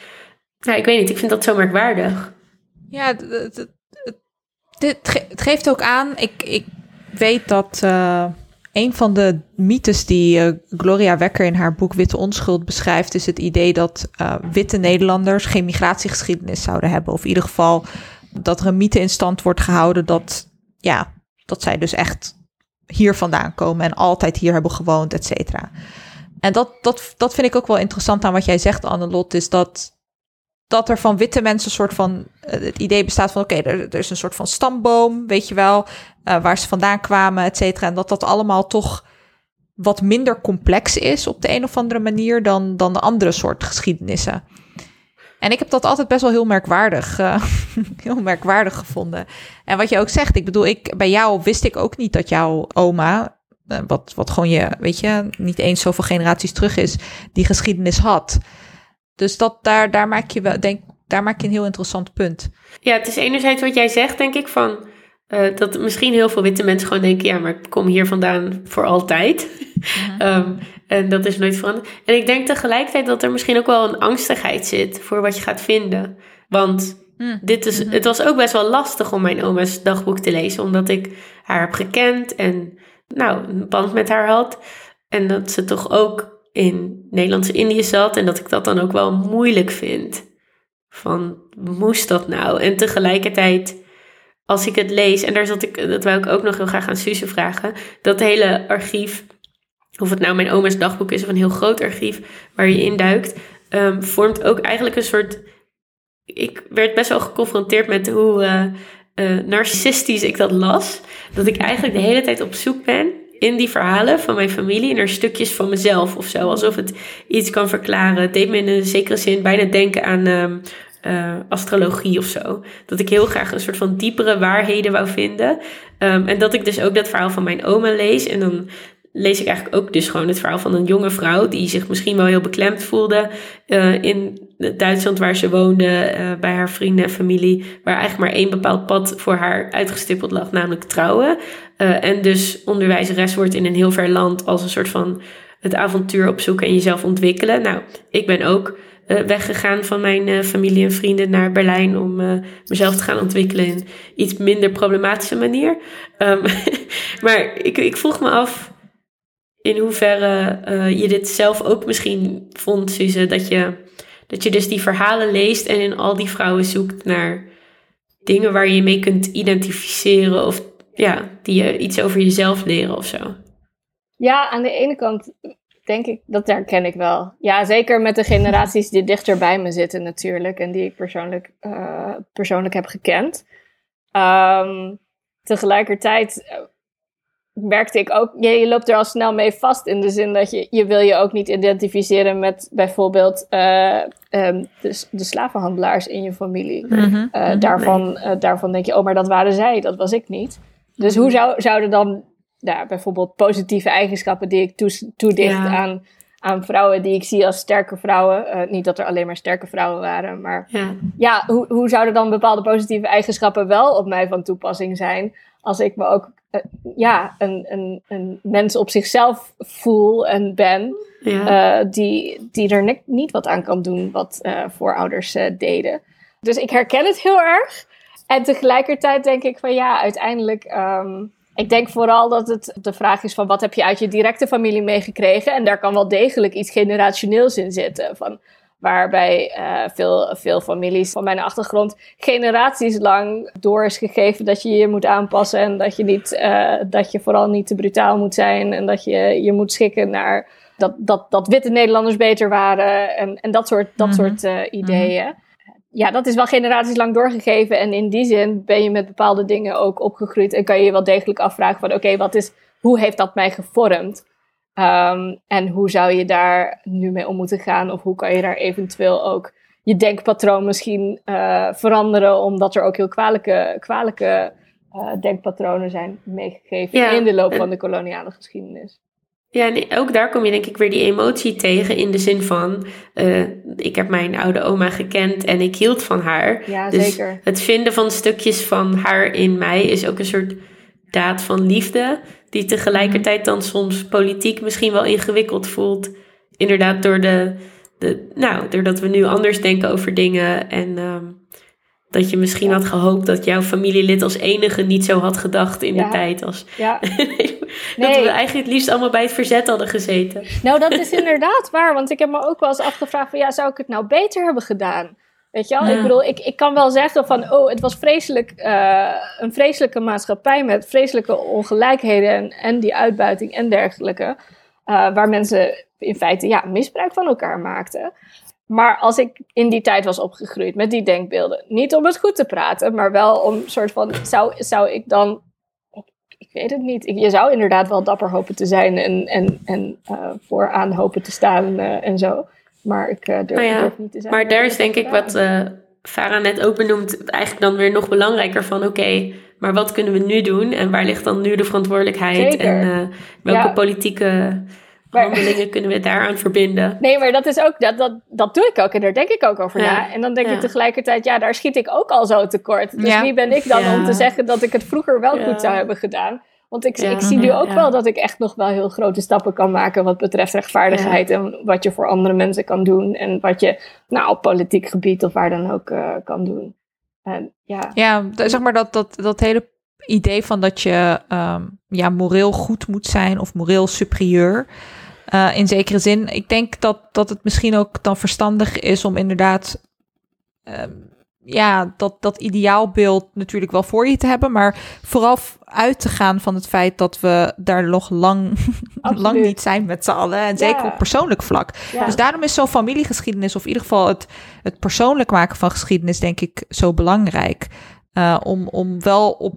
Ja, ik weet niet, ik vind dat zo merkwaardig. Ja, het geeft ook aan. Ik, ik weet dat eh, een van de mythes die eh, Gloria Wekker in haar boek Witte Onschuld beschrijft, is het idee dat eh, witte Nederlanders geen migratiegeschiedenis zouden hebben. Of in ieder geval dat er een mythe in stand wordt gehouden dat, ja, dat zij dus echt hier vandaan komen en altijd hier hebben gewoond, et cetera. En dat, dat, dat vind ik ook wel interessant aan wat jij zegt, Annelot, is dat dat er van witte mensen een soort van eh, het idee bestaat van oké, er, is een soort van stamboom, weet je wel, eh, waar ze vandaan kwamen, et cetera. En dat dat allemaal toch wat minder complex is op de een of andere manier dan, dan de andere soort geschiedenissen. En ik heb dat altijd best wel heel merkwaardig, eh, heel merkwaardig gevonden. En wat je ook zegt, ik bedoel, ik, bij jou wist ik ook niet dat jouw oma, wat, wat gewoon je, weet je, niet eens zoveel generaties terug is, die geschiedenis had. Dus dat, daar, daar, maak je wel, denk, daar maak je een heel interessant punt. Ja, het is enerzijds wat jij zegt, denk ik, van eh, dat misschien heel veel witte mensen gewoon denken, ja, maar ik kom hier vandaan voor altijd. Ehm, en dat is nooit veranderd. En ik denk tegelijkertijd dat er misschien ook wel een angstigheid zit voor wat je gaat vinden. Want Mm. dit is, het was ook best wel lastig om mijn oma's dagboek te lezen, omdat ik haar heb gekend en nou, een band met haar had. En dat ze toch ook in Nederlandse-Indië zat en dat ik dat dan ook wel moeilijk vind. Van, moest dat nou? En tegelijkertijd, als ik het lees, en daar zat ik, dat wou ik ook nog heel graag aan Suze vragen, dat hele archief, of het nou mijn oma's dagboek is of een heel groot archief waar je induikt, um, vormt ook eigenlijk een soort. Ik werd best wel geconfronteerd met hoe uh, uh, narcistisch ik dat las. Dat ik eigenlijk de hele tijd op zoek ben in die verhalen van mijn familie naar stukjes van mezelf of zo. Alsof het iets kan verklaren. Het deed me in een zekere zin bijna denken aan um, uh, astrologie of zo. Dat ik heel graag een soort van diepere waarheden wou vinden. Um, en dat ik dus ook dat verhaal van mijn oma lees. En dan lees ik eigenlijk ook dus gewoon het verhaal van een jonge vrouw die zich misschien wel heel beklemd voelde uh, in Duitsland waar ze woonde, uh, bij haar vrienden en familie, waar eigenlijk maar één bepaald pad voor haar uitgestippeld lag, namelijk trouwen. Uh, en dus onderwijzeres wordt in een heel ver land als een soort van het avontuur opzoeken en jezelf ontwikkelen. Nou, ik ben ook weggegaan van mijn familie en vrienden naar Berlijn om mezelf te gaan ontwikkelen in iets minder problematische manier. Um, maar ik, ik vroeg me af in hoeverre uh, je dit zelf ook misschien vond, Suze, dat je, dat je dus die verhalen leest en in al die vrouwen zoekt naar dingen waar je mee kunt identificeren of ja, die je iets over jezelf leren of zo. Ja, aan de ene kant denk ik, dat herken ik wel. Ja, zeker met de generaties die dichter bij me zitten natuurlijk en die ik persoonlijk, uh, persoonlijk heb gekend. Um, tegelijkertijd merkte ik ook, je, je, loopt er al snel mee vast in de zin dat je, je wil je ook niet identificeren met bijvoorbeeld uh, um, de, de, slavenhandelaars in je familie. Mm -hmm. uh, daarvan, uh, daarvan denk je, oh, maar dat waren zij, dat was ik niet. Dus hoe zou, zouden dan nou, bijvoorbeeld positieve eigenschappen die ik toe, toedicht ja. aan, aan vrouwen die ik zie als sterke vrouwen, niet dat er alleen maar sterke vrouwen waren, maar ja, ja hoe, hoe zouden dan bepaalde positieve eigenschappen wel op mij van toepassing zijn als ik me ook uh, ja, een, een, een mens op zichzelf voel en ben, ja. uh, die, die er niet, niet wat aan kan doen wat uh, voorouders deden. Dus ik herken het heel erg. En tegelijkertijd denk ik van ja, uiteindelijk. Um, ik denk vooral dat het de vraag is van wat heb je uit je directe familie meegekregen. En daar kan wel degelijk iets generationeels in zitten. Van, waarbij uh, veel, veel families van mijn achtergrond generaties lang door is gegeven dat je je moet aanpassen. En dat je, niet, uh, dat je vooral niet te brutaal moet zijn. En dat je je moet schikken naar dat, dat, dat witte Nederlanders beter waren. En, en dat soort, dat mm -hmm. soort uh, ideeën. Mm -hmm ja, dat is wel generaties lang doorgegeven. En in die zin ben je met bepaalde dingen ook opgegroeid. En kan je je wel degelijk afvragen van oké, wat is, hoe heeft dat mij gevormd? Um, en hoe zou je daar nu mee om moeten gaan? Of hoe kan je daar eventueel ook je denkpatroon misschien uh, veranderen? Omdat er ook heel kwalijke, kwalijke uh, denkpatronen zijn meegegeven ja. in de loop van de koloniale geschiedenis. Ja, nee, ook daar kom je denk ik weer die emotie tegen in de zin van, uh, ik heb mijn oude oma gekend en ik hield van haar. Ja, dus zeker. Het vinden van stukjes van haar in mij is ook een soort daad van liefde, die tegelijkertijd dan soms politiek misschien wel ingewikkeld voelt. Inderdaad, door de, de nou, doordat we nu anders denken over dingen en um, dat je misschien had gehoopt dat jouw familielid als enige niet zo had gedacht in ja. de tijd. Als ja. dat we eigenlijk het liefst allemaal bij het verzet hadden gezeten. Nou, dat is inderdaad waar. Want ik heb me ook wel eens afgevraagd van ja, zou ik het nou beter hebben gedaan? Weet je wel? Ja. Ik bedoel, ik, ik kan wel zeggen van oh, het was vreselijk, uh, een vreselijke maatschappij met vreselijke ongelijkheden en, en die uitbuiting en dergelijke. Uh, waar mensen in feite ja, misbruik van elkaar maakten. Maar als ik in die tijd was opgegroeid met die denkbeelden, niet om het goed te praten, maar wel om soort van, zou, zou ik dan, ik weet het niet, je zou inderdaad wel dapper hopen te zijn en, en, en uh, vooraan hopen te staan en zo. Maar ik uh, durf, nou ja, durf, niet te zijn. Maar daar is denk ik wat Farah net ook benoemt, eigenlijk dan weer nog belangrijker van, oké, okay, maar wat kunnen we nu doen en waar ligt dan nu de verantwoordelijkheid Zeker. en welke ja. politieke handelingen kunnen we daaraan verbinden. Nee, maar dat is ook, dat, dat, dat doe ik ook en daar denk ik ook over ja. na. En dan denk ik tegelijkertijd, ja, daar schiet ik ook al zo tekort. Dus wie ben ik dan om te zeggen dat ik het vroeger wel goed zou hebben gedaan? Want ik, ik zie nu ook wel dat ik echt nog wel heel grote stappen kan maken wat betreft rechtvaardigheid en wat je voor andere mensen kan doen en wat je nou, op politiek gebied of waar dan ook uh, kan doen. En, ja. ja, zeg maar dat, dat, dat hele idee van dat je um, ja, moreel goed moet zijn of moreel superieur. Uh, in zekere zin. Ik denk dat, dat het misschien ook dan verstandig is om inderdaad. Um, ja, dat, dat ideaalbeeld natuurlijk wel voor je te hebben. Maar vooral uit te gaan van het feit dat we daar nog lang, lang niet zijn met z'n allen. En zeker ja. op persoonlijk vlak. Ja. Dus daarom is zo'n familiegeschiedenis, of in ieder geval het, het persoonlijk maken van geschiedenis, denk ik, zo belangrijk. Uh, om, om wel op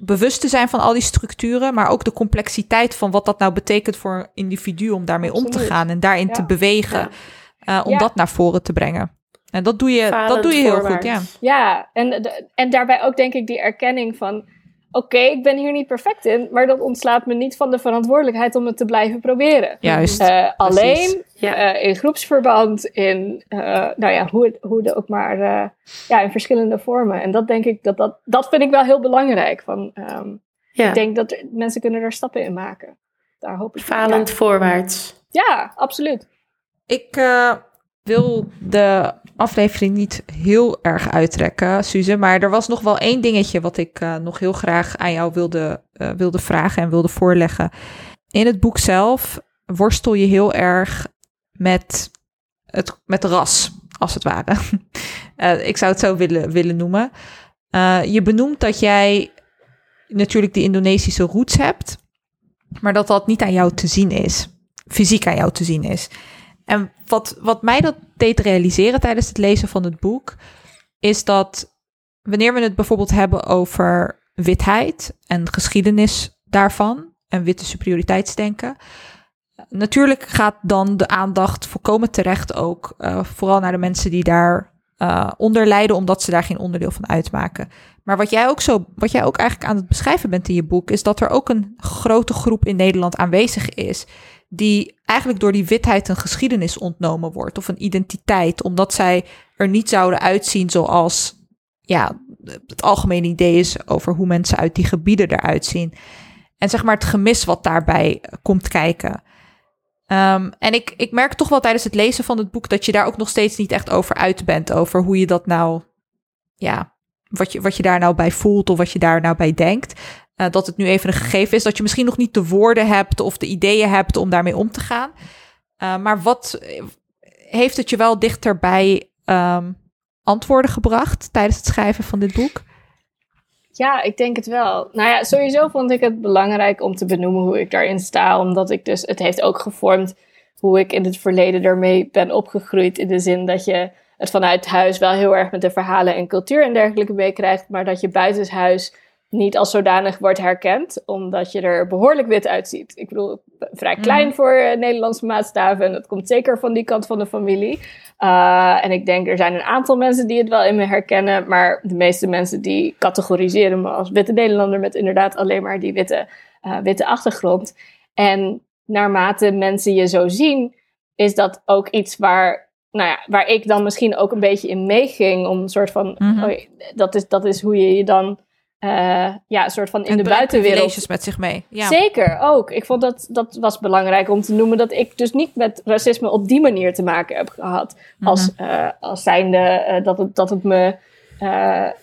bewust te zijn van al die structuren, maar ook de complexiteit van wat dat nou betekent voor een individu om daarmee Absoluut. om te gaan en daarin ja. te bewegen, uh, om dat naar voren te brengen. En dat doe je, dat doe je heel voorwaarts. goed, ja. Ja, en, en daarbij ook denk ik die erkenning van, oké, okay, ik ben hier niet perfect in, maar dat ontslaat me niet van de verantwoordelijkheid om het te blijven proberen. Juist. Uh, alleen, ja. uh, in groepsverband, in, uh, nou ja, hoe, het, hoe de ook maar, ja, in verschillende vormen. En dat denk ik, dat, dat, dat vind ik wel heel belangrijk. Van, um, ja. Ik denk dat er, mensen kunnen er stappen in maken. Daar hoop ik. Falend voorwaarts. Ja, absoluut. Ik wil de aflevering niet heel erg uittrekken, Suze. Maar er was nog wel één dingetje wat ik uh, nog heel graag aan jou wilde, uh, wilde vragen en wilde voorleggen. In het boek zelf worstel je heel erg met, het, met ras, als het ware. uh, ik zou het zo willen, willen noemen. je benoemt dat jij natuurlijk die Indonesische roots hebt, maar dat dat niet aan jou te zien is. Fysiek aan jou te zien is. En wat, wat mij dat deed realiseren tijdens het lezen van het boek, is dat wanneer we het bijvoorbeeld hebben over witheid en geschiedenis daarvan en witte superioriteitsdenken, natuurlijk gaat dan de aandacht volkomen terecht ook uh, vooral naar de mensen die daar uh, onder lijden, omdat ze daar geen onderdeel van uitmaken. Maar wat jij ook zo, wat jij ook eigenlijk aan het beschrijven bent in je boek, is dat er ook een grote groep in Nederland aanwezig is die eigenlijk door die witheid een geschiedenis ontnomen wordt of een identiteit, omdat zij er niet zouden uitzien zoals ja, het algemene idee is over hoe mensen uit die gebieden eruit zien. En zeg maar het gemis wat daarbij komt kijken. Um, en ik, ik merk toch wel tijdens het lezen van het boek dat je daar ook nog steeds niet echt over uit bent, over hoe je dat nou ja, wat je, wat je daar nou bij voelt of wat je daar nou bij denkt. Uh, dat het nu even een gegeven is dat je misschien nog niet de woorden hebt of de ideeën hebt om daarmee om te gaan. Uh, maar wat heeft het je wel dichterbij um, antwoorden gebracht tijdens het schrijven van dit boek? Ja, ik denk het wel. Nou ja, sowieso vond ik het belangrijk om te benoemen hoe ik daarin sta. Omdat ik dus, het heeft ook gevormd hoe ik in het verleden daarmee ben opgegroeid. In de zin dat je het vanuit huis wel heel erg met de verhalen en cultuur en dergelijke meekrijgt. Maar dat je buitenshuis niet als zodanig wordt herkend, omdat je er behoorlijk wit uitziet. Ik bedoel, vrij mhm. klein voor uh, Nederlandse maatstaven en dat komt zeker van die kant van de familie. Uh, en ik denk, er zijn een aantal mensen die het wel in me herkennen, maar de meeste mensen die categoriseren me als witte Nederlander met inderdaad alleen maar die witte, uh, witte achtergrond. En naarmate mensen je zo zien, is dat ook iets waar, nou ja, waar ik dan misschien ook een beetje in meeging. Om een soort van, mm oh, dat, is, dat is hoe je je dan uh, ja, een soort van in de buitenwereld. met zich mee. Ja. Zeker, ook. Ik vond dat, dat was belangrijk om te noemen dat ik dus niet met racisme op die manier te maken heb gehad. Als, uh, als zijnde uh, dat, het, dat het me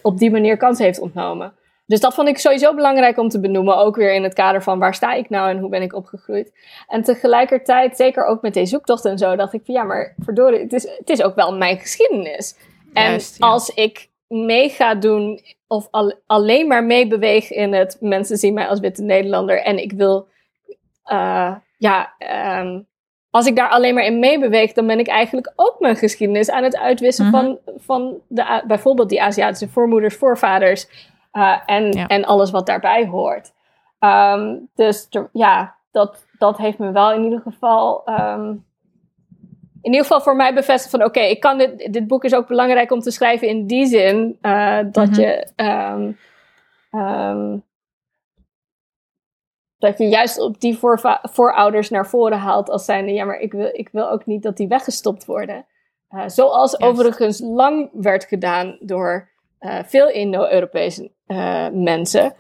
op die manier kans heeft ontnomen. Dus dat vond ik sowieso belangrijk om te benoemen. Ook weer in het kader van waar sta ik nou en hoe ben ik opgegroeid. En tegelijkertijd, zeker ook met deze zoektocht en zo, dacht ik van ja, maar verdorie, het is, het is ook wel mijn geschiedenis. En als ik mee ga doen of al, alleen maar meebeweeg in het mensen zien mij als witte Nederlander en ik wil, uh, ja, um, als ik daar alleen maar in meebeweeg, dan ben ik eigenlijk ook mijn geschiedenis aan het uitwissen mhm. van, van de, bijvoorbeeld die Aziatische voormoeders, voorvaders uh, en, en alles wat daarbij hoort. Um, dus ja, dat, dat heeft me wel in ieder geval um, in ieder geval voor mij bevestigd van oké, ik kan dit, dit boek is ook belangrijk om te schrijven in die zin uh, dat mhm. je um, um, dat je juist op die voor, voorouders naar voren haalt als zijnde ja, maar ik wil, ik wil ook niet dat die weggestopt worden. Uh, zoals overigens lang werd gedaan door uh, veel Indo-Europese mensen.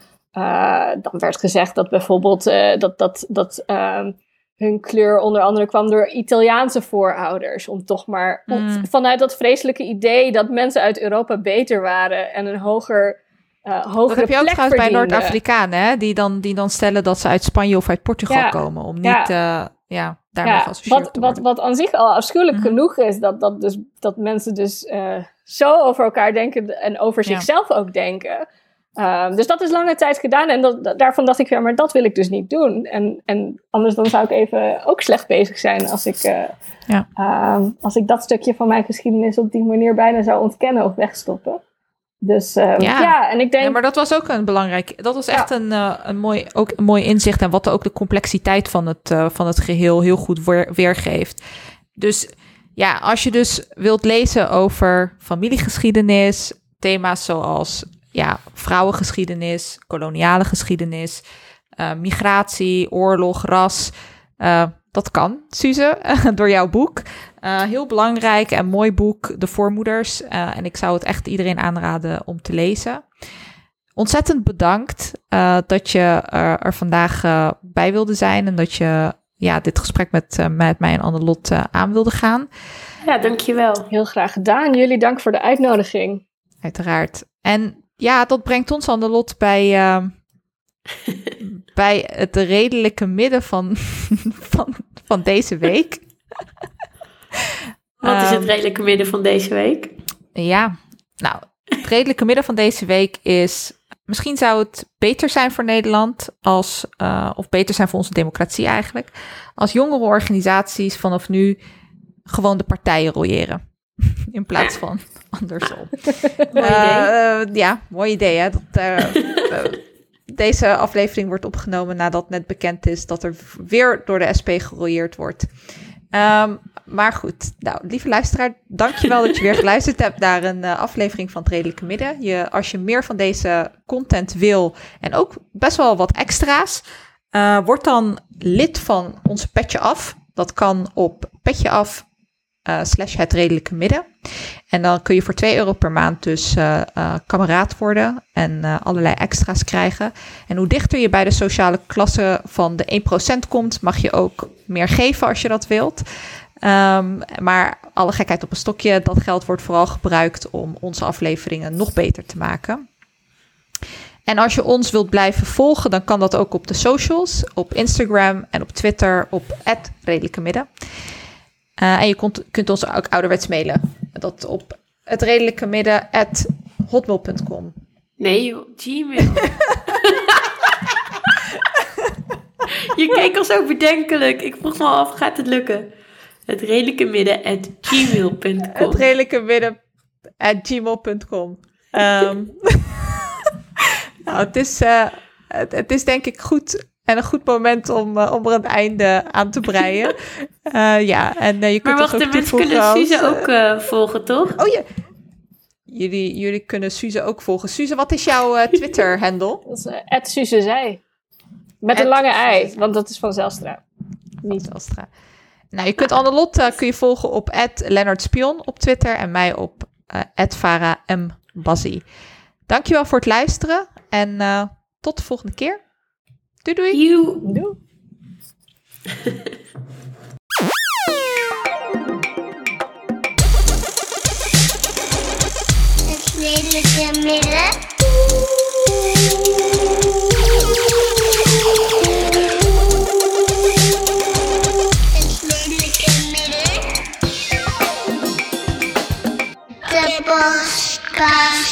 dan werd gezegd dat bijvoorbeeld dat, dat, dat um, hun kleur onder andere kwam door Italiaanse voorouders. Om toch maar mm. vanuit dat vreselijke idee dat mensen uit Europa beter waren en een hoger. Uh, hogere dat heb je ook trouwens bij Noord-Afrikanen, hè? Die dan, die dan stellen dat ze uit Spanje of uit Portugal komen. Om niet ja. Uh, ja, daarmee ja, wat, wat, wat aan zich al afschuwelijk mhm. genoeg is, dat, dat, dus, dat mensen dus uh, zo over elkaar denken en over zichzelf ook denken. Um, dus dat is lange tijd gedaan en dat, daarvan dacht ik, ja, maar dat wil ik dus niet doen. En, en anders dan zou ik even ook slecht bezig zijn als ik, uh, ja. um, als ik dat stukje van mijn geschiedenis op die manier bijna zou ontkennen of wegstoppen. Dus um, ja. ja. en ik denk. Ja, maar dat was ook een belangrijk. Dat was echt een, uh, een, mooi, ook een mooi inzicht en wat ook de complexiteit van het, uh, van het geheel heel goed weergeeft. Dus ja, als je dus wilt lezen over familiegeschiedenis, thema's zoals ja, vrouwengeschiedenis, koloniale geschiedenis, uh, migratie, oorlog, ras. Uh, dat kan, Suze, door jouw boek. Uh, heel belangrijk en mooi boek, De Voormoeders. en ik zou het echt iedereen aanraden om te lezen. Ontzettend bedankt dat je er vandaag bij wilde zijn en dat je ja, dit gesprek met, met mij en Annelot aan wilde gaan. Ja, dankjewel. Heel graag gedaan. Jullie dank voor de uitnodiging. Uiteraard. En ja, dat brengt ons aan de lot bij, uh, bij het redelijke midden van, van, van deze week. Wat is het ehm, redelijke midden van deze week? Ja, nou, het redelijke midden van deze week is. Misschien zou het beter zijn voor Nederland als, uh, of beter zijn voor onze democratie eigenlijk, als jongere organisaties vanaf nu gewoon de partijen royeren. In plaats van andersom. mooi uh, ja, mooi idee. Hè? Dat, uh, deze aflevering wordt opgenomen nadat net bekend is dat er weer door de SP gerooieerd wordt. Um, maar goed, nou, lieve luisteraar, dankjewel dat je weer geluisterd hebt naar een uh, aflevering van het Redelijke Midden. Je, als je meer van deze content wil en ook best wel wat extra's, uh, word dan lid van onze Petje Af. Dat kan op Petje Af uh, slash het redelijke midden. En dan kun je voor 2 euro per maand dus uh, uh, kameraad worden en allerlei extra's krijgen. En hoe dichter je bij de sociale klasse van de 1% komt, mag je ook meer geven als je dat wilt. Um, maar alle gekheid op een stokje, dat geld wordt vooral gebruikt om onze afleveringen nog beter te maken. En als je ons wilt blijven volgen, dan kan dat ook op de socials, op Instagram en op Twitter op Redelijke Midden. Uh, en je kunt, kunt ons ook ouderwets mailen. Dat op het redelijke midden at hotmail.com. Nee, Gmail. je keek al zo bedenkelijk. Ik vroeg me af, gaat het lukken? Het redelijke midden at gmail.com. Het redelijke midden at gmail.com. Um, nou, het is, uh, het, het, is denk ik goed en een goed moment om, uh, om er een einde aan te breien. Uh, ja, en je kunt maar wacht, de mensen kunnen Suze ook volgen, toch? Oh ja. Jullie, jullie kunnen Suze ook volgen. Suze, wat is jouw Twitter-handle? Dat is Suze Zij. Met een lange ei, want dat is van Zelstra. Niet Zelstra. Nou, je kunt Annelot uh, kun je volgen op Spion op Twitter en mij op uh, Farah M. Bazzi. Dankjewel voor het luisteren en uh, tot de volgende keer. Doei doei. You. Doei. Het midden. podcast.